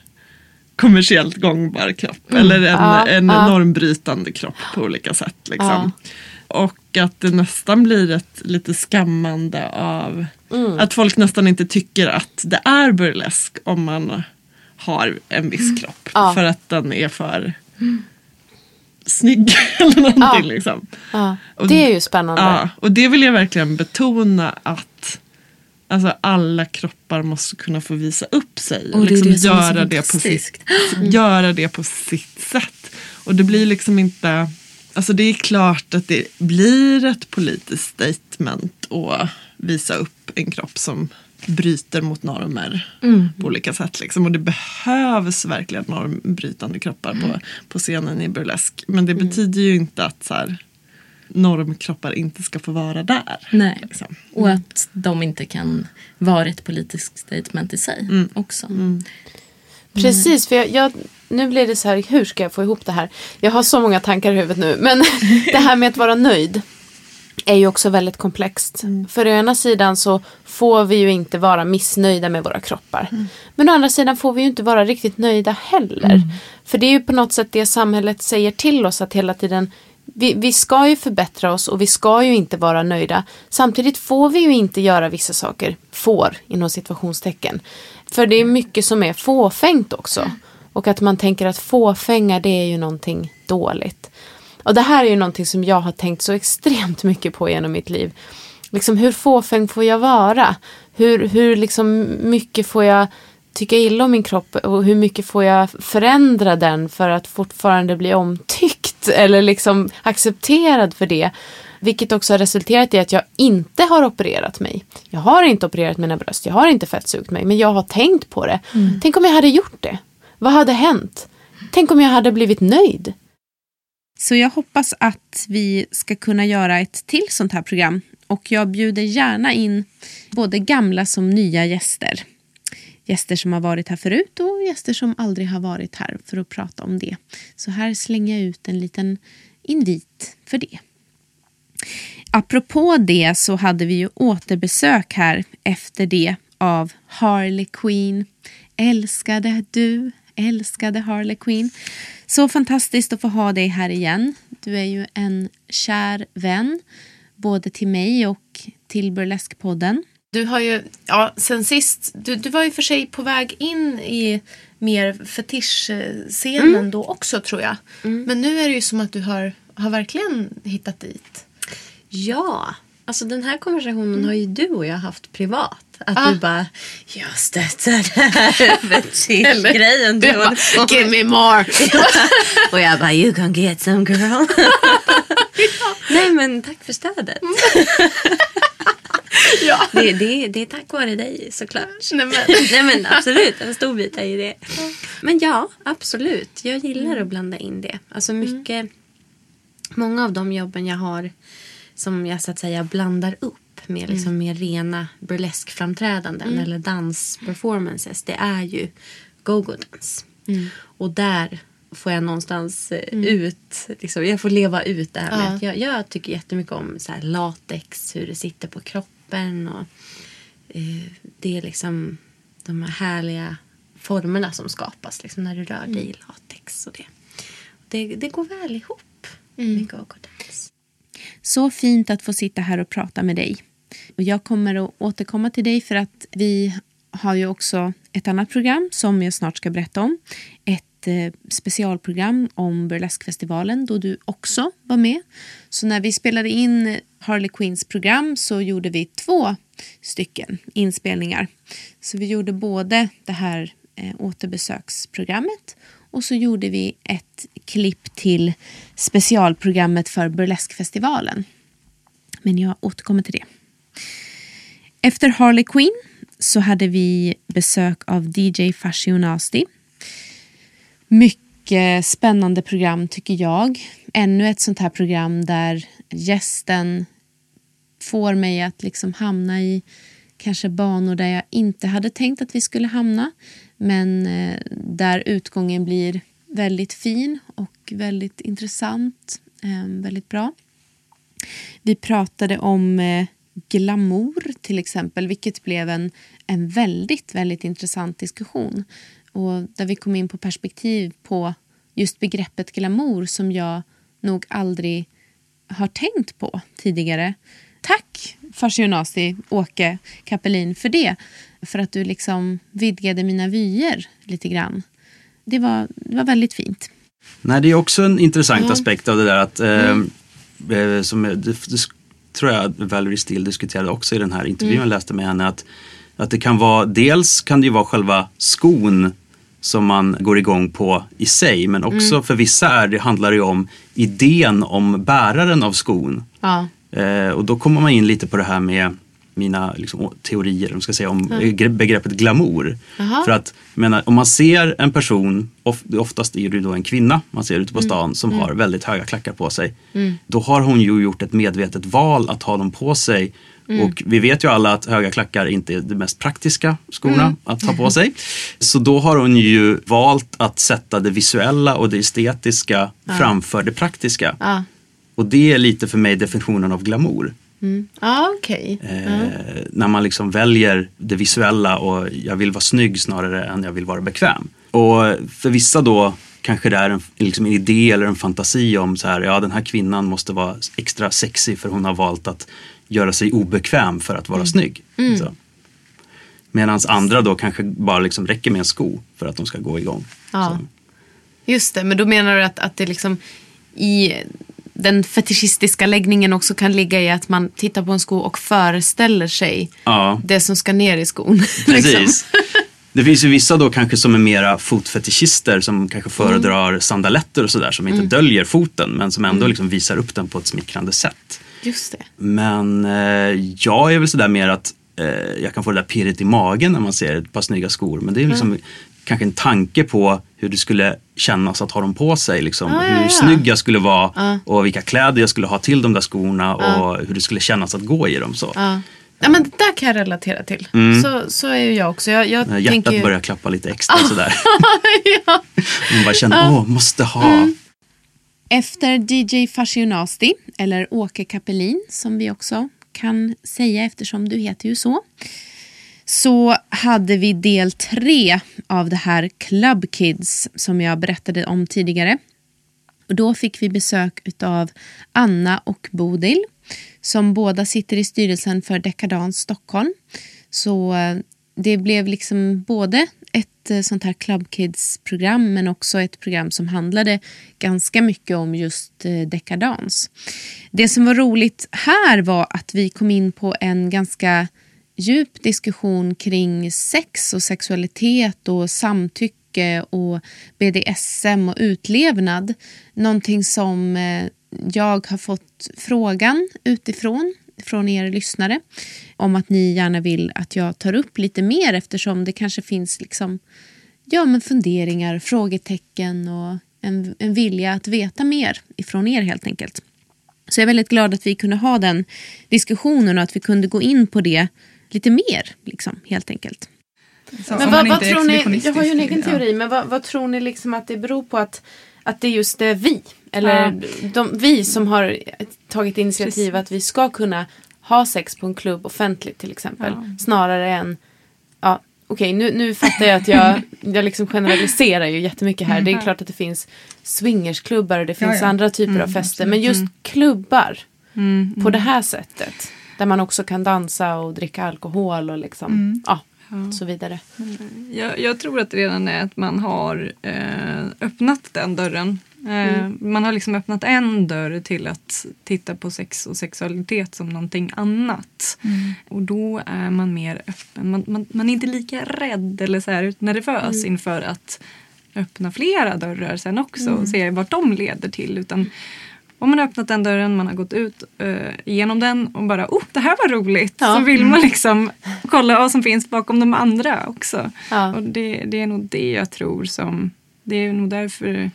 kommersiellt gångbar kropp eller en, Ja, en ja. normbrytande kropp på olika sätt. Liksom. Ja. Och att det nästan blir ett lite skammande av att folk nästan inte tycker att det är burlesk om man har en viss kropp. Ja. För att den är för snygg eller någonting. Liksom. Det är ju spännande. Och det vill jag verkligen betona att alltså, alla kroppar måste kunna få visa upp sig. Och det liksom det så göra, det på sitt, göra det på sitt sätt. Och det blir liksom inte Alltså det är klart att det blir ett politiskt statement att visa upp en kropp som bryter mot normer på olika sätt. Liksom. Och det behövs verkligen normbrytande kroppar på, på scenen i burlesk. Men det betyder ju inte att så här, normkroppar inte ska få vara där. Nej. Liksom. Och att de inte kan vara ett politiskt statement i sig också. Precis, för jag, jag, nu blir det så här, hur ska jag få ihop det här? Jag har så många tankar i huvudet nu, men det här med att vara nöjd är ju också väldigt komplext. För å ena sidan så får vi ju inte vara missnöjda med våra kroppar. Men å andra sidan får vi ju inte vara riktigt nöjda heller. För det är ju på något sätt det samhället säger till oss att hela tiden vi, vi ska ju förbättra oss och vi ska ju inte vara nöjda. Samtidigt får vi ju inte göra vissa saker, får inom situationstecken. För det är mycket som är fåfängt också. Och att man tänker att fåfänga det är ju någonting dåligt. Och det här är ju någonting som jag har tänkt så extremt mycket på genom mitt liv. Liksom hur fåfäng får jag vara? Hur, hur liksom mycket får jag tycka illa om min kropp och hur mycket får jag förändra den för att fortfarande bli omtyckt eller liksom accepterad för det. Vilket också har resulterat i att jag inte har opererat mig. Jag har inte opererat mina bröst, jag har inte fettsugit mig, men jag har tänkt på det. Tänk om jag hade gjort det? Vad hade hänt? Tänk om jag hade blivit nöjd? Så jag hoppas att vi ska kunna göra ett till sånt här program. Och jag bjuder gärna in både gamla som nya gäster. Gäster som har varit här förut och gäster som aldrig har varit här för att prata om det. Så här slänger jag ut en liten invit för det. Apropå det så hade vi ju återbesök här efter det av Harley Quinn. Älskade du, älskade Harley Quinn. Så fantastiskt att få ha dig här igen. Du är ju en kär vän, både till mig och till Burleskpodden. Du har ju, ja, sen sist, du, du var ju för sig på väg in i mer fetischscenen mm. då också tror jag. Mm. Men nu är det ju som att du har, har verkligen hittat dit. Ja, alltså den här konversationen mm. har ju du och jag haft privat. Att ah. du bara, jag stöttar den här fetischgrejen. Du bara, give me more. och jag bara, you can get some girl. Nej men tack för stödet. ja. det, det, det är tack vare dig såklart. Nej men. Nej, men absolut, en stor bit är ju det. Men ja, absolut. Jag gillar mm. att blanda in det. Alltså mm. mycket, mm. många av de jobben jag har som jag så att säga blandar upp med liksom mm. mer rena burleskframträdanden mm. eller dansperformances. Det är ju go-go-dans. Mm. Och där får jag någonstans eh, mm. ut, liksom, jag får leva ut det här med ja. jag, jag tycker jättemycket om så latex, hur det sitter på kroppen och eh, det är liksom de här härliga formerna som skapas liksom, när du rör dig i mm. latex och det. Det, det går väl ihop mm. med go-go-dans. Så fint att få sitta här och prata med dig. Och jag kommer att återkomma till dig för att vi har ju också ett annat program som jag snart ska berätta om. Ett eh, specialprogram om Burleskfestivalen då du också var med. Så när vi spelade in Harley Quinns program så gjorde vi två stycken inspelningar. Så vi gjorde både det här eh, återbesöksprogrammet och så gjorde vi ett klipp till specialprogrammet för Burleskfestivalen. Men jag återkommer till det. Efter Harley Quinn så hade vi besök av DJ Fashionasti. Mycket spännande program tycker jag. Ännu ett sånt här program där gästen får mig att liksom hamna i kanske banor där jag inte hade tänkt att vi skulle hamna. Men eh, där utgången blir väldigt fin och väldigt intressant. Ehm, väldigt bra. Vi pratade om eh, glamour till exempel, vilket blev en, en väldigt, väldigt intressant diskussion. Och där vi kom in på perspektiv på just begreppet glamour som jag nog aldrig har tänkt på tidigare. Tack Farsionasi, Åke Kapelin, för det. För att du liksom vidgade mina vyer lite grann. Det var, det var väldigt fint. Nej, det är också en intressant ja. aspekt av det där att mm. eh, som, det, det tror jag Valerie Steele diskuterade också i den här intervjun mm. jag läste med henne. Att, att det kan vara, dels kan det ju vara själva skon som man går igång på i sig. Men också mm. för vissa är det, handlar det om idén om bäraren av skon. Ja. Eh, och då kommer man in lite på det här med mina liksom, teorier om, ska säga, om mm. begreppet glamour. Aha. För att menar, om man ser en person, of, oftast är det då en kvinna man ser ute på mm. stan mm. som har väldigt höga klackar på sig. Mm. Då har hon ju gjort ett medvetet val att ha dem på sig. Mm. Och vi vet ju alla att höga klackar inte är de mest praktiska skorna att ha på sig. Så då har hon ju valt att sätta det visuella och det estetiska ja. framför det praktiska. Ja. Och det är lite för mig definitionen av glamour. Mm. Ah, okay. Eh, När man liksom väljer det visuella och jag vill vara snygg snarare än jag vill vara bekväm. Och för vissa då kanske det är en, liksom en idé eller en fantasi om så här, ja den här kvinnan måste vara extra sexig för hon har valt att göra sig obekväm för att vara mm. snygg. Mm. Medan andra då kanske bara liksom räcker med en sko för att de ska gå igång. Ja. Just det, men då menar du att, att det liksom i den fetischistiska läggningen också kan ligga i att man tittar på en sko och föreställer sig ja. det som ska ner i skon. Precis. liksom. Det finns ju vissa då kanske som är mera fotfetischister som kanske föredrar mm. sandaletter och sådär som inte mm. döljer foten men som ändå mm. liksom visar upp den på ett smickrande sätt. Just det. Men eh, jag är väl sådär mer att eh, jag kan få det där pirret i magen när man ser ett par snygga skor. Men det är liksom mm kanske en tanke på hur det skulle kännas att ha dem på sig. Liksom. Ah, hur ja, ja. snygg jag skulle vara ah. och vilka kläder jag skulle ha till de där skorna ah. och hur det skulle kännas att gå i dem. Så. Ja men det där kan jag relatera till. Mm. Så, så är ju jag också. Jag, jag Hjärtat tänker... börjar klappa lite extra sådär. ja. Man bara känner, åh, måste ha. Mm. Efter DJ Fashionasti, eller Åke Kapelin som vi också kan säga eftersom du heter ju så så hade vi del tre av det här Club Kids som jag berättade om tidigare. Och då fick vi besök av Anna och Bodil som båda sitter i styrelsen för Dekadans Stockholm. Så eh, det blev liksom både ett eh, sånt här Club Kids-program men också ett program som handlade ganska mycket om just eh, dekadans. Det som var roligt här var att vi kom in på en ganska djup diskussion kring sex och sexualitet och samtycke och BDSM och utlevnad. Någonting som jag har fått frågan utifrån från er lyssnare om att ni gärna vill att jag tar upp lite mer eftersom det kanske finns liksom, ja, men funderingar, frågetecken och en, en vilja att veta mer ifrån er helt enkelt. Så jag är väldigt glad att vi kunde ha den diskussionen och att vi kunde gå in på det lite mer, liksom, helt enkelt. Så, men vad, vad tror ni, jag har ju en egen teori, men vad, vad, tror ni liksom att det beror på att, att det just är vi? Eller ja. de, vi som har tagit initiativ Precis. att vi ska kunna ha sex på en klubb offentligt till exempel. Ja. Snarare än, ja okej okay, nu, nu fattar jag att jag, jag liksom generaliserar ju jättemycket här. Mm. Det är klart att det finns swingersklubbar och det finns ja, andra typer mm, av fester. Men just mm. klubbar mm, på det här sättet. Där man också kan dansa och dricka alkohol och liksom, mm. ja, ja. så vidare. Jag, jag, tror att det redan är att man har eh, öppnat den dörren. Eh, mm. Man har liksom öppnat en dörr till att titta på sex och sexualitet som någonting annat. Mm. Och då är man mer öppen. Man, man, man är inte lika rädd eller så här nervös mm. inför att öppna flera dörrar sen också och mm. se vart de leder till. Utan om man har öppnat den dörren, man har gått ut uh, genom den och bara oh, det här var roligt. Ja. Så vill man mm. liksom kolla vad som finns bakom de andra också. Ja. Och det, det är nog det jag tror som, det är nog därför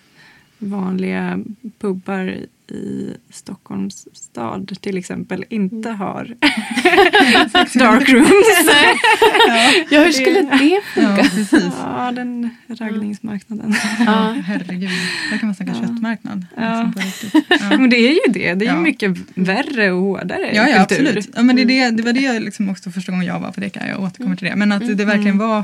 vanliga pubbar i Stockholms stad till exempel inte mm. har darkrooms. ja, hur skulle det funka? Ja, ja den raggningsmarknaden. Ja, herregud. Där kan man snacka ja. köttmarknad. Ja. Liksom ja. Men det är ju det. Det är ju mycket värre och hårdare ja, ja, kultur. Absolut. Ja, men det, det, det var det jag liksom också första gången jag var på Deka. Jag återkommer till det. Men att det mm. verkligen var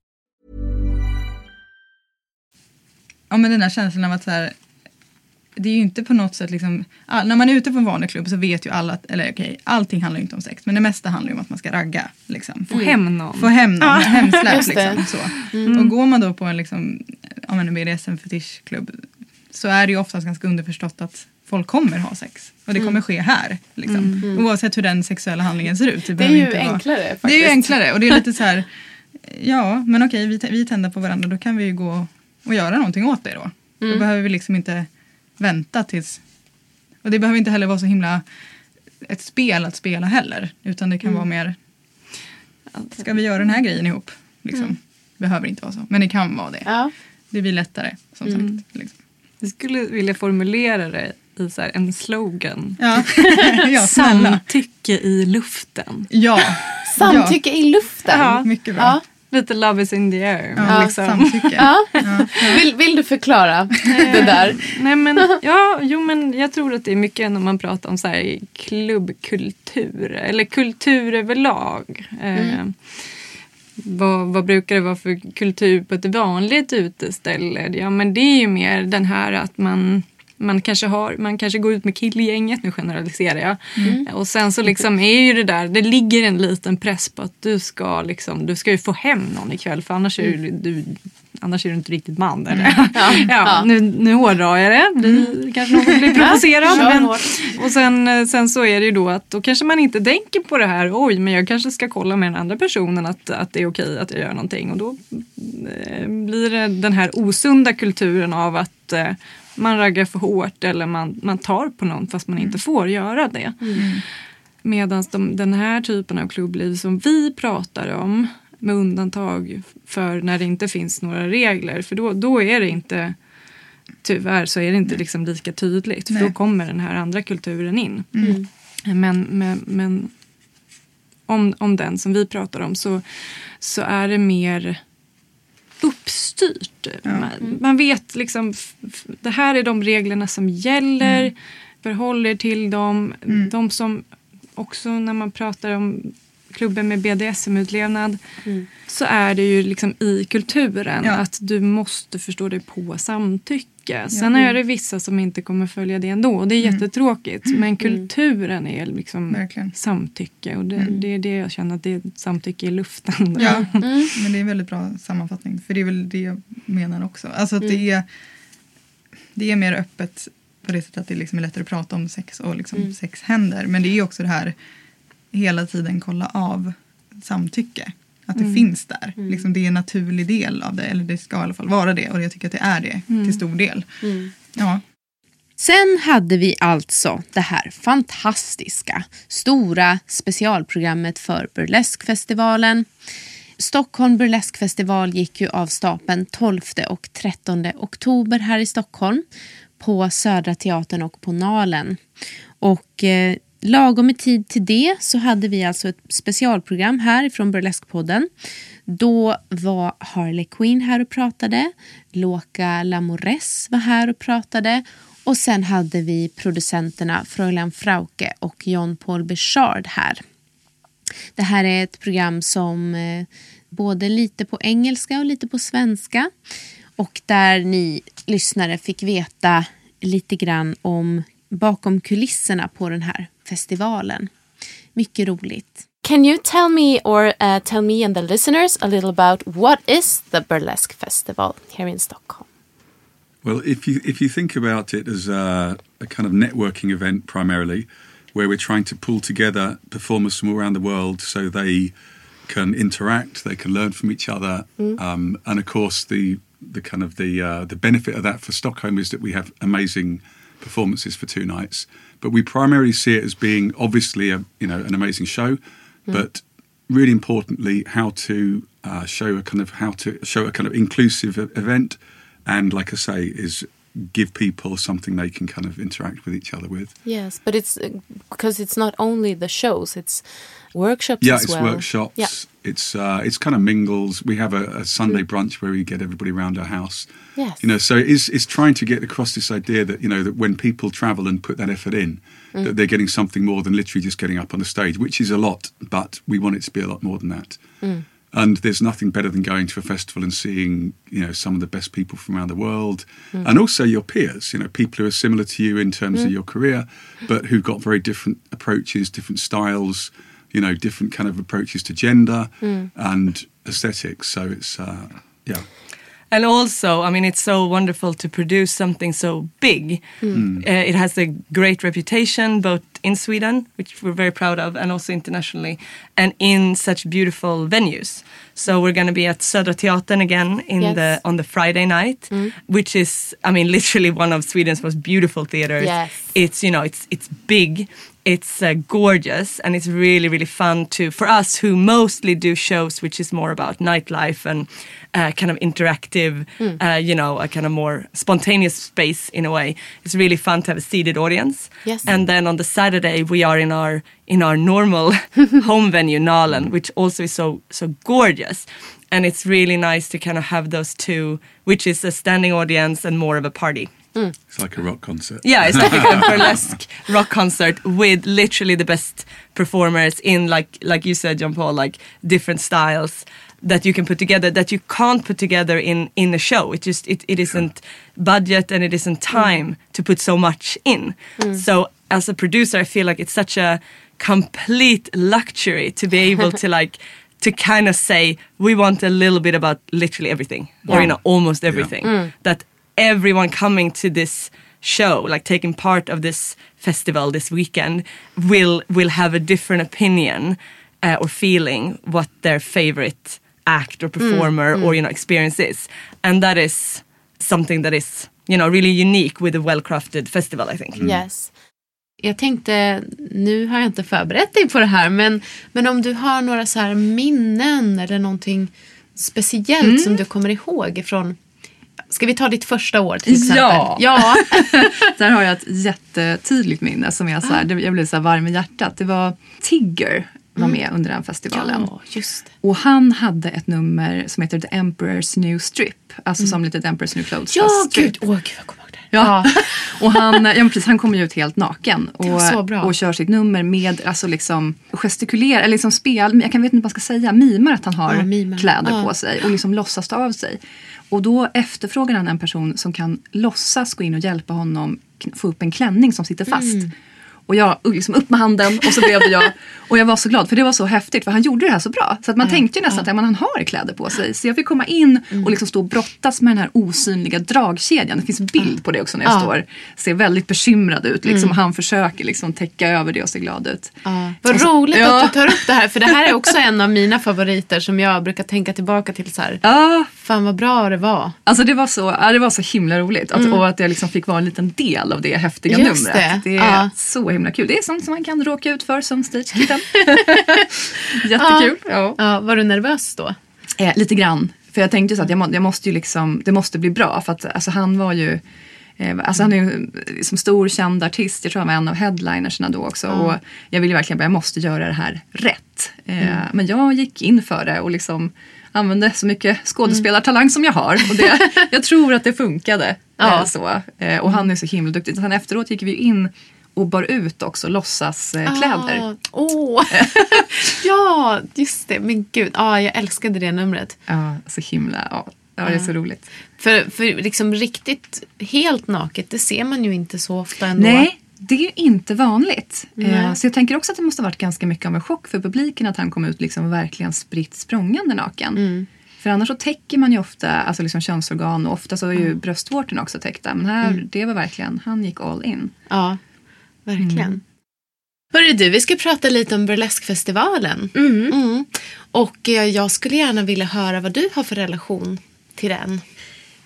Ja, men den här känslan av att så här, det är ju inte på något sätt liksom, all, när man är ute på en vanlig klubb så vet ju alla att, eller okej, allting handlar ju inte om sex, men det mesta handlar ju om att man ska ragga. Liksom. Få mm. hem någon. Få hem någon, ja. hemsläpp liksom. Så. Mm. Och går man då på en liksom, om en BDSM-fetischklubb så är det ju oftast ganska underförstått att folk kommer ha sex. Och det kommer mm. ske här. Liksom. Mm. Oavsett hur den sexuella handlingen ser ut. Det, det är ju enklare vara, faktiskt. Det är ju enklare och det är lite så här, ja men okej vi, vi tänder på varandra då kan vi ju gå och göra någonting åt det då. Mm. Då behöver vi liksom inte vänta tills... Och det behöver inte heller vara så himla ett spel att spela heller. Utan det kan mm. vara mer, ska vi göra den här grejen ihop? Liksom. Mm. Behöver inte vara så, men det kan vara det. Ja. Det blir lättare som mm. sagt. Liksom. Jag skulle vilja formulera det i så en slogan. Ja. ja, Samtycke i luften. Ja. Samtycke ja. i luften. Ja. Mycket bra. Lite love is in the air. Ja, liksom. samtycke. Ja. Ja. Vill, vill du förklara det där? Nej, men, ja, jo, men jag tror att det är mycket när man pratar om så här, klubbkultur eller kultur överlag. Mm. Eh, vad, vad, brukar det vara för kultur på ett vanligt uteställe? Ja, men det är ju mer den här att man man kanske, har, man kanske går ut med killgänget, nu generaliserar jag. Mm. Och sen så liksom är ju det där, det ligger en liten press på att du ska, liksom, du ska ju få hem någon ikväll för annars är du, du Annars är du inte riktigt man. Eller? Mm. Ja. Ja, Ja. Nu, nu hårdrar jag det. Blir, Kanske någon blir provocerad. Men, och sen, sen så är det ju då att då kanske man inte tänker på det här. Oj, men jag kanske ska kolla med den andra personen att, att det är okej att jag gör någonting. Och då eh, blir det den här osunda kulturen av att eh, man raggar för hårt eller man, man tar på någon fast man inte får göra det. Medan de, den här typen av klubbliv som vi pratar om med undantag för när det inte finns några regler för då, då är det inte tyvärr så är det inte liksom lika tydligt för Nej. då kommer den här andra kulturen in. Mm. Men, men, men om, om den som vi pratar om så, så är det mer uppstyrt. Man, man vet liksom, det här är de reglerna som gäller, Mm. förhåll er till dem. De som också när man pratar om klubben med BDSM-utlevnad så är det ju liksom i kulturen Ja. att du måste förstå dig på samtycke. Sen Ja. är det vissa som inte kommer följa det ändå och det är Mm. jättetråkigt. Men kulturen är liksom Verkligen. samtycke och det, Mm. det är det jag känner att det är samtycke i luften. Ja, men det är en väldigt bra sammanfattning. För det är väl det jag menar också. Alltså att det, är, det är mer öppet på det sättet att det liksom är lättare att prata om sex och liksom Mm. sex händer. Men det är också det här hela tiden kolla av samtycke. Att det Mm. finns där. Mm. Liksom det är en naturlig del av det. Eller det ska i alla fall vara det. Och jag tycker att det är det Mm. till stor del. Ja. Sen hade vi alltså det här fantastiska, stora specialprogrammet för Burleskfestivalen. Stockholm Burleskfestival gick ju av stapeln 12 och 13 oktober här i Stockholm på Södra Teatern och på Nalen. Och eh, lagom i tid till det så hade vi alltså ett specialprogram här från Burleskpodden. Då var Harley Quinn här och pratade. Loka Lamores var här och pratade. Och sen hade vi producenterna Fräulein Frauke och John Paul Bechard här. Det här är ett program som eh, både lite på engelska och lite på svenska. Och där ni lyssnare fick veta lite grann om bakom kulisserna på den här festivalen. Mycket roligt. Can you tell me or uh, tell me and the listeners a little about what is the Burlesque Festival here in Stockholm? Well, if you if you think about it as a, a kind of networking event primarily, where we're trying to pull together performers from all around the world so they can interact, they can learn from each other, Mm. um, and of course the the kind of the uh, the benefit of that for Stockholm is that we have amazing performances for two nights. But we primarily see it as being obviously a you know an amazing show, but really importantly how to uh, show a kind of how to show a kind of inclusive event, and like I say, is give people something they can kind of interact with each other with. Yes, but it's uh, because it's not only the shows; it's workshops yeah, as it's well. workshops. Yeah. It's uh, it's kind of mingles. We have a, a Sunday brunch where we get everybody around our house. Yes. You know, so it's it's trying to get across this idea that you know that when people travel and put that effort in, Mm. that they're getting something more than literally just getting up on the stage, which is a lot, but we want it to be a lot more than that. Mm. And there's nothing better than going to a festival and seeing, you know, some of the best people from around the world, Mm. and also your peers. You know, people who are similar to you in terms of Mm. your career, but who've got very different approaches, different styles. You know, different kind of approaches to gender Mm. and aesthetics. So it's, uh, yeah. And also, I mean, it's so wonderful to produce something so big. Mm. Uh, it has a great reputation both in Sweden, which we're very proud of, and also internationally, and in such beautiful venues. So we're going to be at Södra Teatern again in Yes. the on the Friday night, Mm. which is, I mean, literally one of Sweden's most beautiful theaters. Yes. It's you know, it's it's big, it's uh, gorgeous, and it's really really fun to for us who mostly do shows, which is more about nightlife and uh, kind of interactive, Mm. uh, you know, a kind of more spontaneous space in a way. It's really fun to have a seated audience. Yes. And then on the Saturday Saturday we are in our in our normal home venue Nalen, which also is so so gorgeous. And it's really nice to kind of have those two, which is a standing audience and more of a party. It's like a rock concert. Yeah, it's like a burlesque rock concert with literally the best performers in like like you said, John Paul, like different styles that you can put together that you can't put together in in a show. It just it, it isn't budget and it isn't time to put so much in. Mm. So as a producer, I feel like it's such a complete luxury to be able to like to kind of say we want a little bit about literally everything or you know almost everything Mm. that everyone coming to this show like taking part of this festival this weekend will will have a different opinion uh, or feeling what their favorite act or performer Mm, or mm. you know experience is and that is something that is you know really unique with a well crafted festival i think Yes. Jag tänkte, nu har jag inte förberett dig på det här, men, men om du har några så här minnen eller någonting speciellt Mm. som du kommer ihåg ifrån Ska vi ta ditt första år till exempel? Ja. ja. Där har jag ett jättetydligt minne som jag, så här, det- jag blev så varm i hjärtat. Det var Tigger var Mm. med under den festivalen. Ja, just det. Och han hade ett nummer som heter The Emperor's New Strip. Alltså Mm. som lite The Emperor's New Clothes. Ja, gud. Åh, gud, Ja. och han, ja, precis, han kommer ju ut helt naken och, och kör sitt nummer med alltså liksom gestikulerar, eller liksom spel, jag kan vet inte vad man ska säga, mimar att han har Ja, kläder på sig och liksom låtsas ta av sig. Och då efterfrågar han en person som kan låtsas gå in och hjälpa honom få upp en klänning som sitter fast. Mm. Och jag liksom upp med handen och så blev det jag. Och jag var så glad för det var så häftigt för han gjorde det här så bra. Så att man Ja, tänkte nästan att ja, men han har kläder på sig. Så jag fick komma in Mm. och liksom stå och brottas med den här osynliga dragkedjan. Det finns bild på det också när jag Ja. står. Ser väldigt bekymrad ut liksom. Mm. Han försöker liksom täcka över det och se glad ut. Ja. Vad så- roligt Ja. att du tar upp det här, för det här är också en av mina favoriter som jag brukar tänka tillbaka till så här. Ja. Fan vad bra det var. Alltså det var så, ja, det var så himla roligt. Att, Mm. Och att jag liksom fick vara en liten del av det häftiga Just numret. det. Det är så himla kul. Det är sånt som man kan råka ut för som stagekitten. Jättekul. Ja. Ja, var du nervös då? Eh, lite grann. För jag tänkte så att jag, må, jag måste ju liksom, det måste bli bra. För att alltså, han var ju eh, Alltså han är ju som stor känd artist, jag tror han var en av headlinersna då också. Ja. Och jag ville verkligen bara, jag måste göra det här rätt. Eh, Mm. Men jag gick in för det och liksom använde så mycket skådespelartalang som jag har. Och det, jag tror att det funkade. Ja. Eh, så. Eh, och han är så himla duktig. Sen efteråt gick vi in och bar ut också låtsaskläder. Ah, Åh, ja, just det. Men gud, ja, jag älskade det numret. Ja, så himla, ja, ja det är så roligt. För, för liksom riktigt helt naket, det ser man ju inte så ofta ändå. Nej, det är inte vanligt. Eh, Så jag tänker också att det måste ha varit ganska mycket av en chock för publiken att han kom ut liksom verkligen spritt språngande naken. Mm. För annars så täcker man ju ofta alltså liksom könsorgan och ofta så är ju Mm. bröstvårtorna också täckta. Men här, Mm. det var verkligen, han gick all in. Ja, verkligen. Mm. Hörru du, vi ska prata lite om burleskfestivalen. Mm. Och eh, jag skulle gärna vilja höra vad du har för relation till den.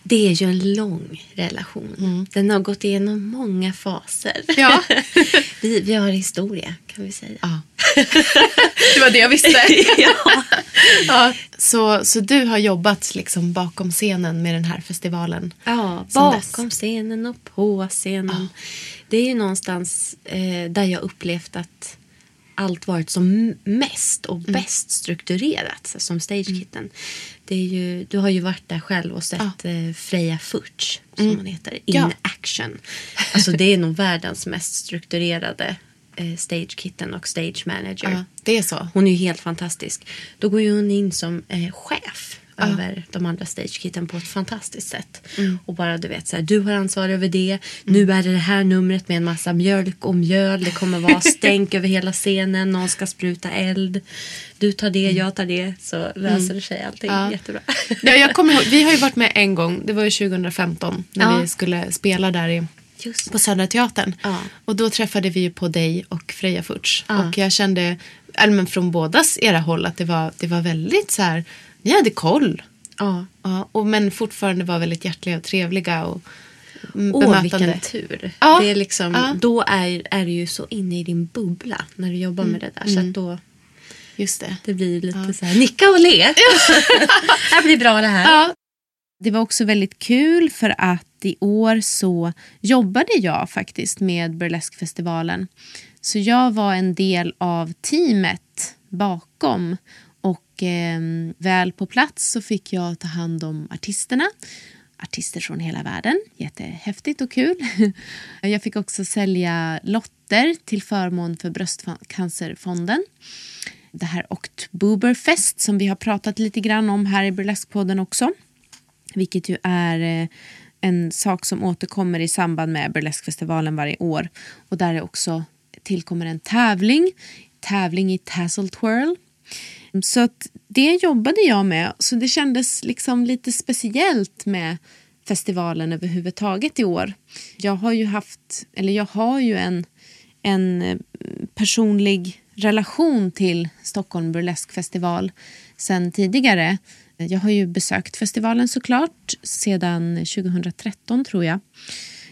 Det är ju en lång relation. Den har gått igenom många faser. Ja. vi, vi har historia kan vi säga. Ja. Det var det jag visste. ja. så, så du har jobbat liksom bakom scenen med den här festivalen? Ja, bakom scenen och på scenen. Det är ju någonstans eh, där jag upplevt att allt varit som mest och bäst strukturerat som stagekitten. Det är ju, du har ju varit där själv och sett eh, Freja Furch som Mm. hon heter, in Ja. action. Alltså det är nog världens mest strukturerade eh, stagekitten och stage manager. Ja, det är så. Hon är ju helt fantastisk. Då går ju hon in som eh, chef Ja. över de andra stagekitten på ett fantastiskt sätt. Mm. Och bara du vet så här, du har ansvar över det. Nu är det det här numret med en massa mjölk och mjöl. Det kommer vara stänk över hela scenen. Någon ska spruta eld. Du tar det, jag tar det. Så löser det sig allting Ja. jättebra. Ja, jag kommer ihåg, vi har ju varit med en gång, det var ju 2015 när Ja. vi skulle spela där i, på Södra Teatern. Och då träffade vi ju på dig och Freja Furch. Ja. Och jag kände, men från bådas era håll, att det var, det var väldigt så här, ni hade koll. Ja. Ja, och, men fortfarande var väldigt hjärtliga och trevliga och mm, Åh, vilken tur. Ja. Det är liksom, Ja. Då är, är du ju så inne i din bubbla när du jobbar med det där. Så Mm. då, Just det. det blir lite så här, nicka och le. det här blir bra det här. Ja. Det var också väldigt kul för att i år så jobbade jag faktiskt med Burleskfestivalen. Så jag var en del av teamet bakom och eh, väl på plats så fick jag ta hand om artisterna. Artister från hela världen. Jättehäftigt och kul. Jag fick också sälja lotter till förmån för Bröstcancerfonden. Det här Oktoberfest som vi har pratat lite grann om här i Burleskpodden också. Vilket ju är eh, en sak som återkommer i samband med burleskfestivalen varje år. Och där det också tillkommer en tävling. Tävling i Tassel Twirl. Så att det jobbade jag med. Så det kändes liksom lite speciellt med festivalen överhuvudtaget i år. Jag har ju haft, eller jag har ju en, en eh, personlig relation till Stockholm Burlesque festival sen tidigare. Jag har ju besökt festivalen såklart sedan 2013 tror jag.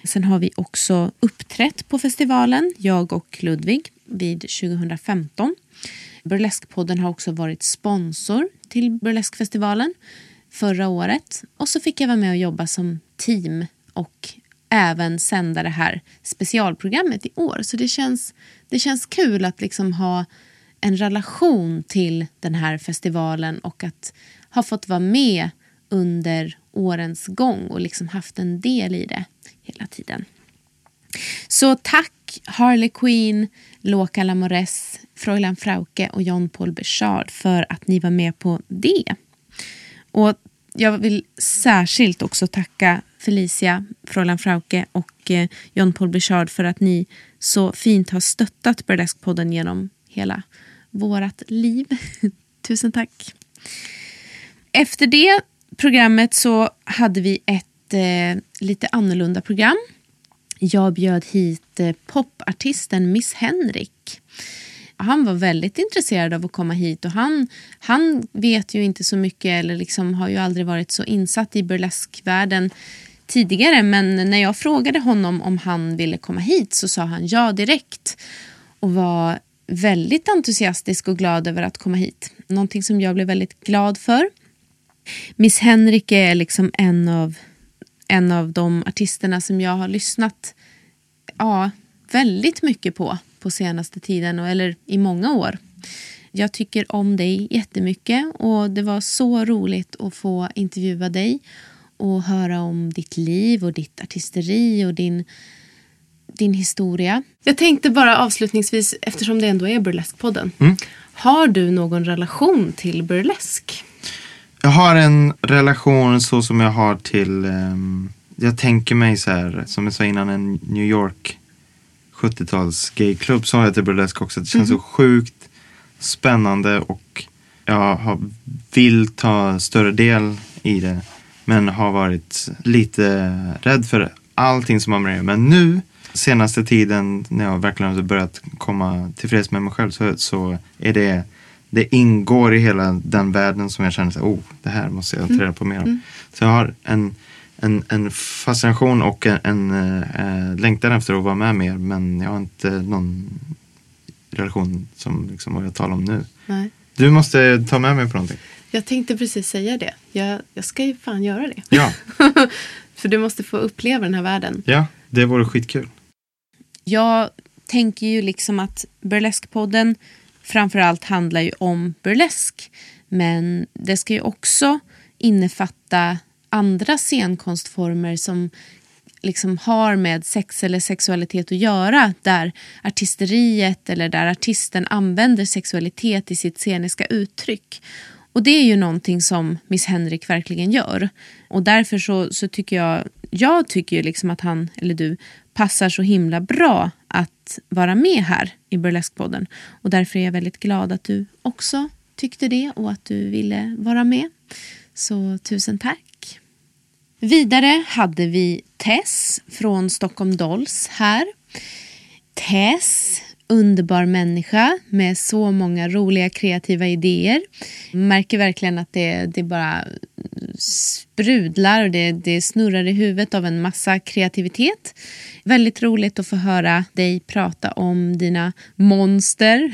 Sen har vi också uppträtt på festivalen, jag och Ludvig, vid 2015. Burleskpodden har också varit sponsor till Burleskfestivalen förra året. Och så fick jag vara med och jobba som team och även sända det här specialprogrammet i år. Så det känns, det känns kul att liksom ha en relation till den här festivalen och att ha fått vara med under årens gång och liksom haft en del i det hela tiden. Så tack Harley Quinn, Loka Lamores, Fräulein Frauke och John Paul Bechard för att ni var med på det. Och jag vill särskilt också tacka Felicia, Fräulein Frauke och eh, John Paul Bechard för att ni så fint har stöttat Burlesque-podden genom hela vårt liv. Tusen tack. Efter det programmet så hade vi ett eh, lite annorlunda program. Jag bjöd hit eh, popartisten Miss Henrik. Han var väldigt intresserad av att komma hit och han, han vet ju inte så mycket eller liksom har ju aldrig varit så insatt i burleskvärlden tidigare men när jag frågade honom om han ville komma hit så sa han ja direkt och var väldigt entusiastisk och glad över att komma hit. Någonting som jag blev väldigt glad för. Miss Henrik är liksom en av, en av de artisterna som jag har lyssnat ja, väldigt mycket på på senaste tiden, eller i många år. Jag tycker om dig jättemycket och det var så roligt att få intervjua dig och höra om ditt liv och ditt artisteri och din, din historia. Jag tänkte bara avslutningsvis, eftersom det ändå är Burlesque-podden. Mm. Har du någon relation till burlesk? Jag har en relation så som jag har till, um, jag tänker mig så här, som jag sa innan, en New York 70-tals gayklubb så har jag till burlesk också. Det känns Mhm. så sjukt spännande och jag har, vill ta större del i det. Men har varit lite rädd för allting som har med det Men nu, senaste tiden när jag verkligen har börjat komma tillfreds med mig själv så, så är det det ingår i hela den världen som jag känner så, oh, det här måste jag ta reda på mer om. Mm. Så jag har en, en, en fascination och en, en äh, längtan efter att vara med mer men jag har inte någon relation som liksom, vad jag talar om nu. Nej. Du måste ta med mig på någonting. Jag tänkte precis säga det. Jag, jag ska ju fan göra det. Ja, För du måste få uppleva den här världen. ja det vore skitkul. Jag tänker ju liksom att Burlesque-podden framförallt handlar ju om burlesk. Men det ska ju också innefatta andra scenkonstformer som liksom har med sex eller sexualitet att göra. Där artisteriet eller där artisten använder sexualitet i sitt sceniska uttryck. Och det är ju någonting som Miss Henrik verkligen gör. Och därför så, så tycker jag, jag tycker ju liksom att han, eller du, passar så himla bra att vara med här i Burlesque-podden. Och därför är jag väldigt glad att du också tyckte det och att du ville vara med. Så tusen tack. Vidare hade vi Tess från Stockholm Dolls här. Tess, underbar människa med så många roliga kreativa idéer. Märker verkligen att det, det bara sprudlar och det, det snurrar i huvudet av en massa kreativitet. Väldigt roligt att få höra dig prata om dina monster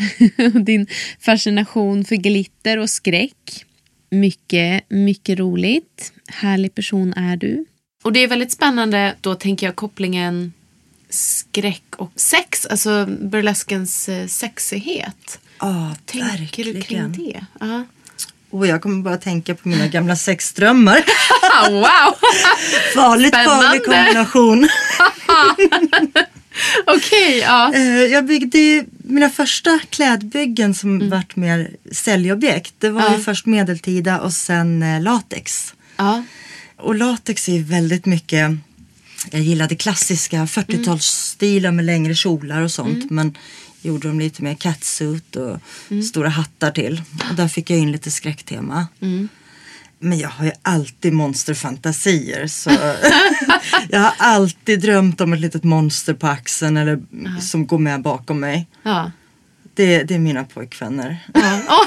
och din fascination för glitter och skräck. Mycket, mycket roligt. Härlig person är du. Och det är väldigt spännande, då tänker jag kopplingen skräck och sex. Alltså burleskens eh, sexighet. Ja, Tänker du kring det? Ja. Och jag kommer bara tänka på mina gamla sexdrömmar. wow! Farligt farlig kombination. Okej, ja. Eh, Jag byggde mina första klädbyggen som vart mer säljobjekt. Det var Mm. Ja. ju först medeltida och sen eh, latex. Ja. Och latex är väldigt mycket jag gillade klassiska 40-talsstilar med längre kjolar och sånt. Mm. Men gjorde dem lite mer catsuit och Mm. stora hattar till. Och där fick jag in lite skräcktema. Mm. Men jag har ju alltid monsterfantasier. Så jag har alltid drömt om ett litet monster på axeln eller som går med bakom mig. Ja. Det, det är mina pojkvänner. Ja. Åh.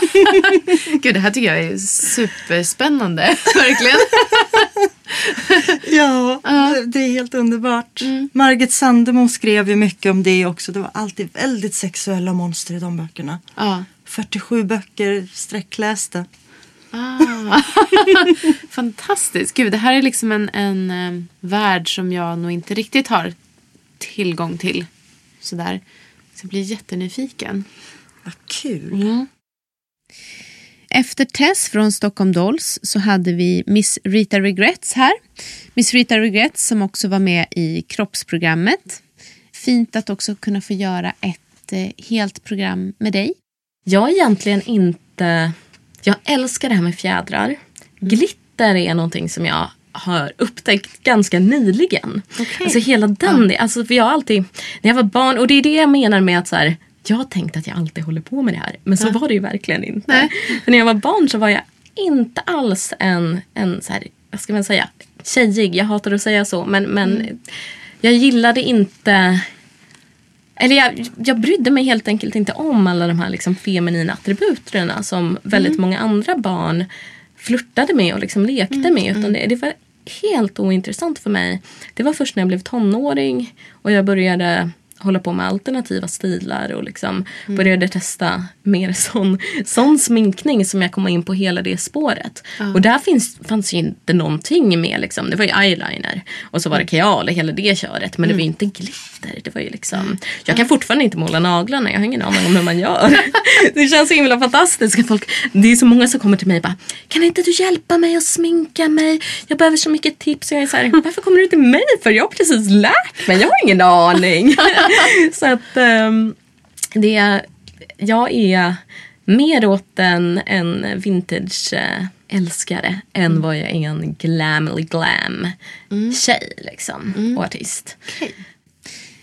Gud, det här tycker jag är superspännande. Verkligen. Ja, det- det är helt underbart. Margit Sandemo skrev ju mycket om det också. Det var alltid väldigt sexuella monster i de böckerna. Ja. 47 böcker sträcklästa. Ah. Fantastiskt. Gud, det här är liksom en, en eh, värld som jag nog inte riktigt har tillgång till. Sådär. Så jag blir jättenyfiken. Vad kul. Mm. Efter Tess från Stockholm Dolls så hade vi Miss Rita Regrets här. Miss Rita Regrets som också var med i kroppsprogrammet. Fint att också kunna få göra ett eh, helt program med dig. Jag är egentligen inte... Jag älskar det här med fjädrar. Glitter är någonting som jag har upptäckt ganska nyligen. Alltså hela den, alltså för jag har alltid, när jag var barn, och det är det jag menar med att så här, jag tänkte att jag alltid håller på med det här. Men så Ja. var det ju verkligen inte. Nej. För när jag var barn så var jag inte alls en, en så här, vad ska man säga, tjejig. Jag hatar att säga så. Men, men jag gillade inte eller jag, jag brydde mig helt enkelt inte om alla de här liksom feminina attributerna som väldigt många andra barn flörtade med och liksom lekte med. Utan det, det var helt ointressant för mig. Det var först när jag blev tonåring och jag började hålla på med alternativa stilar och liksom Mm. började testa mer sån, sån sminkning som jag kom in på hela det spåret. Ja. Och där finns, fanns ju inte någonting med liksom. Det var ju eyeliner och så var det kajal och hela det köret. Men det var ju inte glitter. Det var ju liksom, jag kan fortfarande inte måla naglarna. Jag har ingen aning om hur man gör. Det känns så himla fantastiskt. Folk, det är så många som kommer till mig och bara Kan inte du hjälpa mig att sminka mig? Jag behöver så mycket tips. Jag är så här, varför kommer du till mig? För jag har precis lärt mig. Jag har ingen aning. så att ehm, det, jag är mer åt en, en vintage älskare än vad jag är en glamly glam tjej liksom, och artist.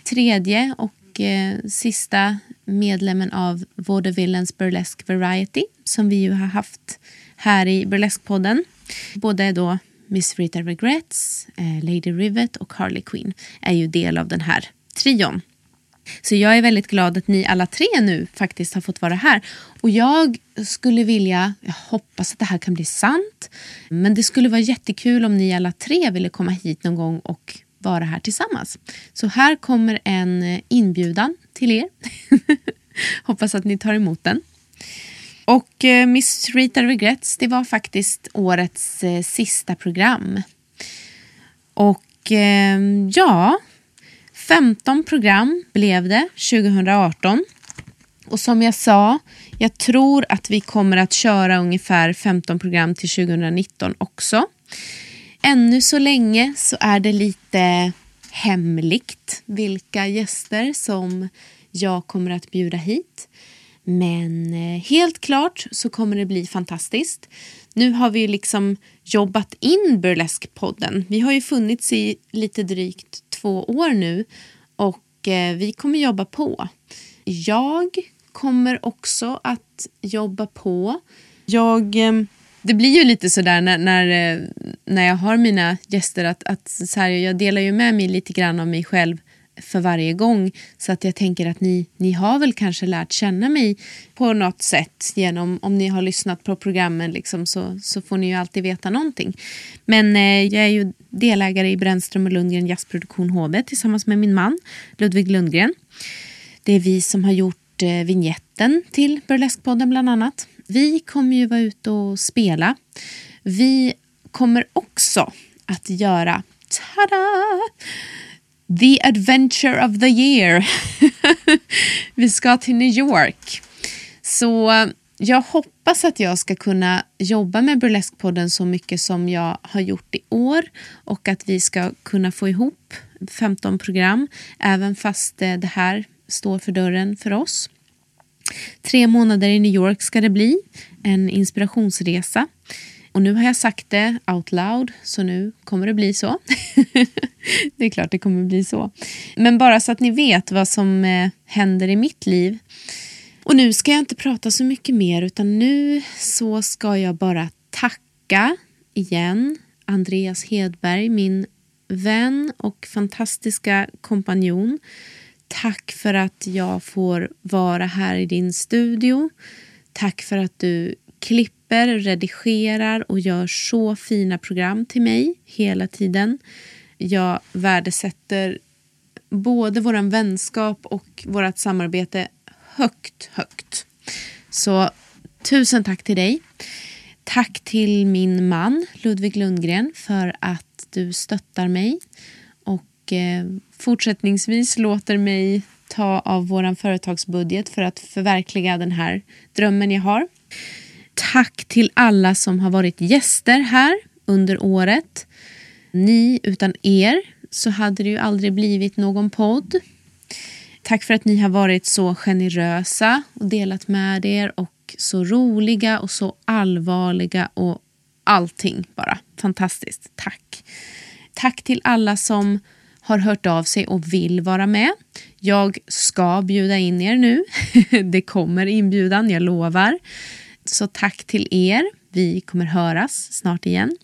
Tredje och eh, sista medlemmen av Vaudevillens Burlesque Variety som vi ju har haft här i Burlesque-podden. Både då Miss Rita Regrets, eh, Lady Rivet och Harley Quinn är ju del av den här trion. Så jag är väldigt glad att ni alla tre nu faktiskt har fått vara här. Och jag skulle vilja, jag hoppas att det här kan bli sant, men det skulle vara jättekul om ni alla tre ville komma hit någon gång och vara här tillsammans. Så här kommer en eh, inbjudan till er. hoppas att ni tar emot den. Och eh, Miss Rita Regrets, det var faktiskt årets eh, sista program. Och eh, ja, 15 program blev det 2018. Och som jag sa, jag tror att vi kommer att köra ungefär 15 program till 2019 också. Ännu så länge så är det lite hemligt vilka gäster som jag kommer att bjuda hit. Men eh, helt klart så kommer det bli fantastiskt. Nu har vi liksom jobbat in Burlesque-podden. Vi har ju funnits i lite drygt två år nu och eh, vi kommer jobba på. Jag kommer också att jobba på. Jag, eh, det blir ju lite sådär när, när, eh, när jag har mina gäster att, att så här, jag delar ju med mig lite grann av mig själv för varje gång. Så att jag tänker att ni, ni har väl kanske lärt känna mig på något sätt genom om ni har lyssnat på programmen liksom, så, så får ni ju alltid veta någonting. Men eh, jag är ju delägare i Brännström och Lundgren Jazzproduktion HB tillsammans med min man Ludvig Lundgren. Det är vi som har gjort eh, vignetten till Burleskpodden bland annat. Vi kommer ju vara ute och spela. Vi kommer också att göra tada, The Adventure of the Year. vi ska till New York. Så jag hoppas att jag ska kunna jobba med Burleskpodden så mycket som jag har gjort i år och att vi ska kunna få ihop 15 program även fast eh, det här står för dörren för oss. Tre månader i New York ska det bli, en inspirationsresa. Och nu har jag sagt det out loud, så nu kommer det bli så. det är klart det kommer bli så. Men bara så att ni vet vad som eh, händer i mitt liv. Och nu ska jag inte prata så mycket mer, utan nu så ska jag bara tacka igen Andreas Hedberg, min vän och fantastiska kompanjon. Tack för att jag får vara här i din studio. Tack för att du klipper, redigerar och gör så fina program till mig hela tiden. Jag värdesätter både vår vänskap och vårt samarbete högt, högt. Så tusen tack till dig. Tack till min man Ludvig Lundgren för att du stöttar mig och eh, fortsättningsvis låter mig ta av vår företagsbudget för att förverkliga den här drömmen jag har. Tack till alla som har varit gäster här under året. Ni, utan er så hade det ju aldrig blivit någon podd. Tack för att ni har varit så generösa och delat med er och så roliga och så allvarliga och allting bara. Fantastiskt. Tack. Tack till alla som har hört av sig och vill vara med. Jag ska bjuda in er nu. Det kommer inbjudan, jag lovar. Så tack till er. Vi kommer höras snart igen.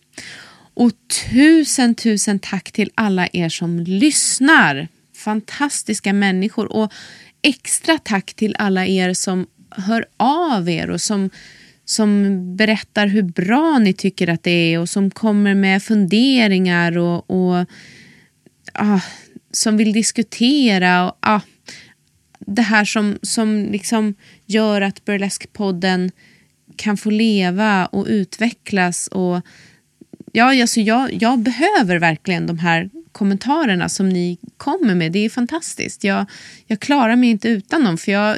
Och tusen, tusen tack till alla er som lyssnar. Fantastiska människor. Och extra tack till alla er som hör av er och som, som berättar hur bra ni tycker att det är och som kommer med funderingar och, och ah, som vill diskutera. Och, ah, det här som, som liksom gör att Burlesque-podden kan få leva och utvecklas. Och, ja, alltså jag, jag behöver verkligen de här kommentarerna som ni kommer med. Det är fantastiskt. Jag, jag klarar mig inte utan dem. För jag,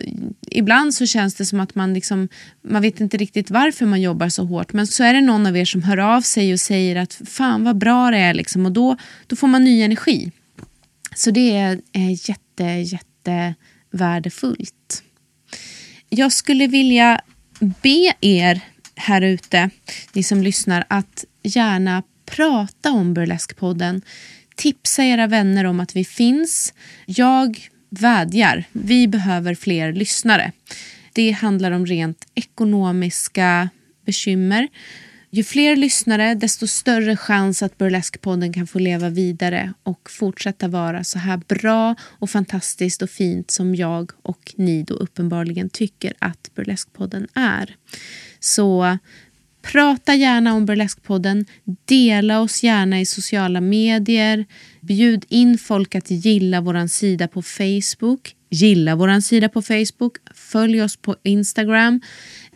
ibland så känns det som att man, liksom, man vet inte riktigt varför man jobbar så hårt. Men så är det någon av er som hör av sig och säger att fan vad bra det är. Liksom, och då, då får man ny energi. Så det är, är jätte, jätte värdefullt. Jag skulle vilja be er här ute, ni som lyssnar, att gärna prata om Burleskpodden. Tipsa era vänner om att vi finns. Jag vädjar, vi behöver fler lyssnare. Det handlar om rent ekonomiska bekymmer. Ju fler lyssnare, desto större chans att Burlesque-podden kan få leva vidare och fortsätta vara så här bra och fantastiskt och fint som jag och ni då uppenbarligen tycker att Burlesque-podden är. Så prata gärna om Burleskpodden, dela oss gärna i sociala medier, bjud in folk att gilla vår sida på Facebook, gilla vår sida på Facebook, följ oss på Instagram.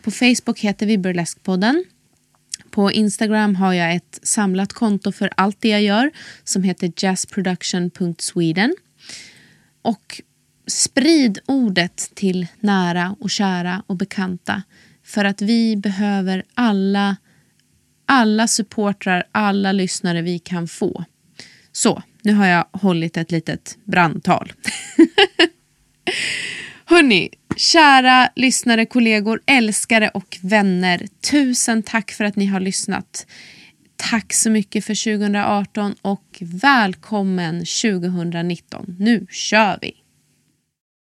På Facebook heter vi Burleskpodden. På Instagram har jag ett samlat konto för allt det jag gör som heter jazzproduction.sweden. Och sprid ordet till nära och kära och bekanta för att vi behöver alla, alla supportrar, alla lyssnare vi kan få. Så, nu har jag hållit ett litet brandtal. Hörni, kära lyssnare, kollegor, älskare och vänner. Tusen tack för att ni har lyssnat. Tack så mycket för 2018 och välkommen 2019. Nu kör vi!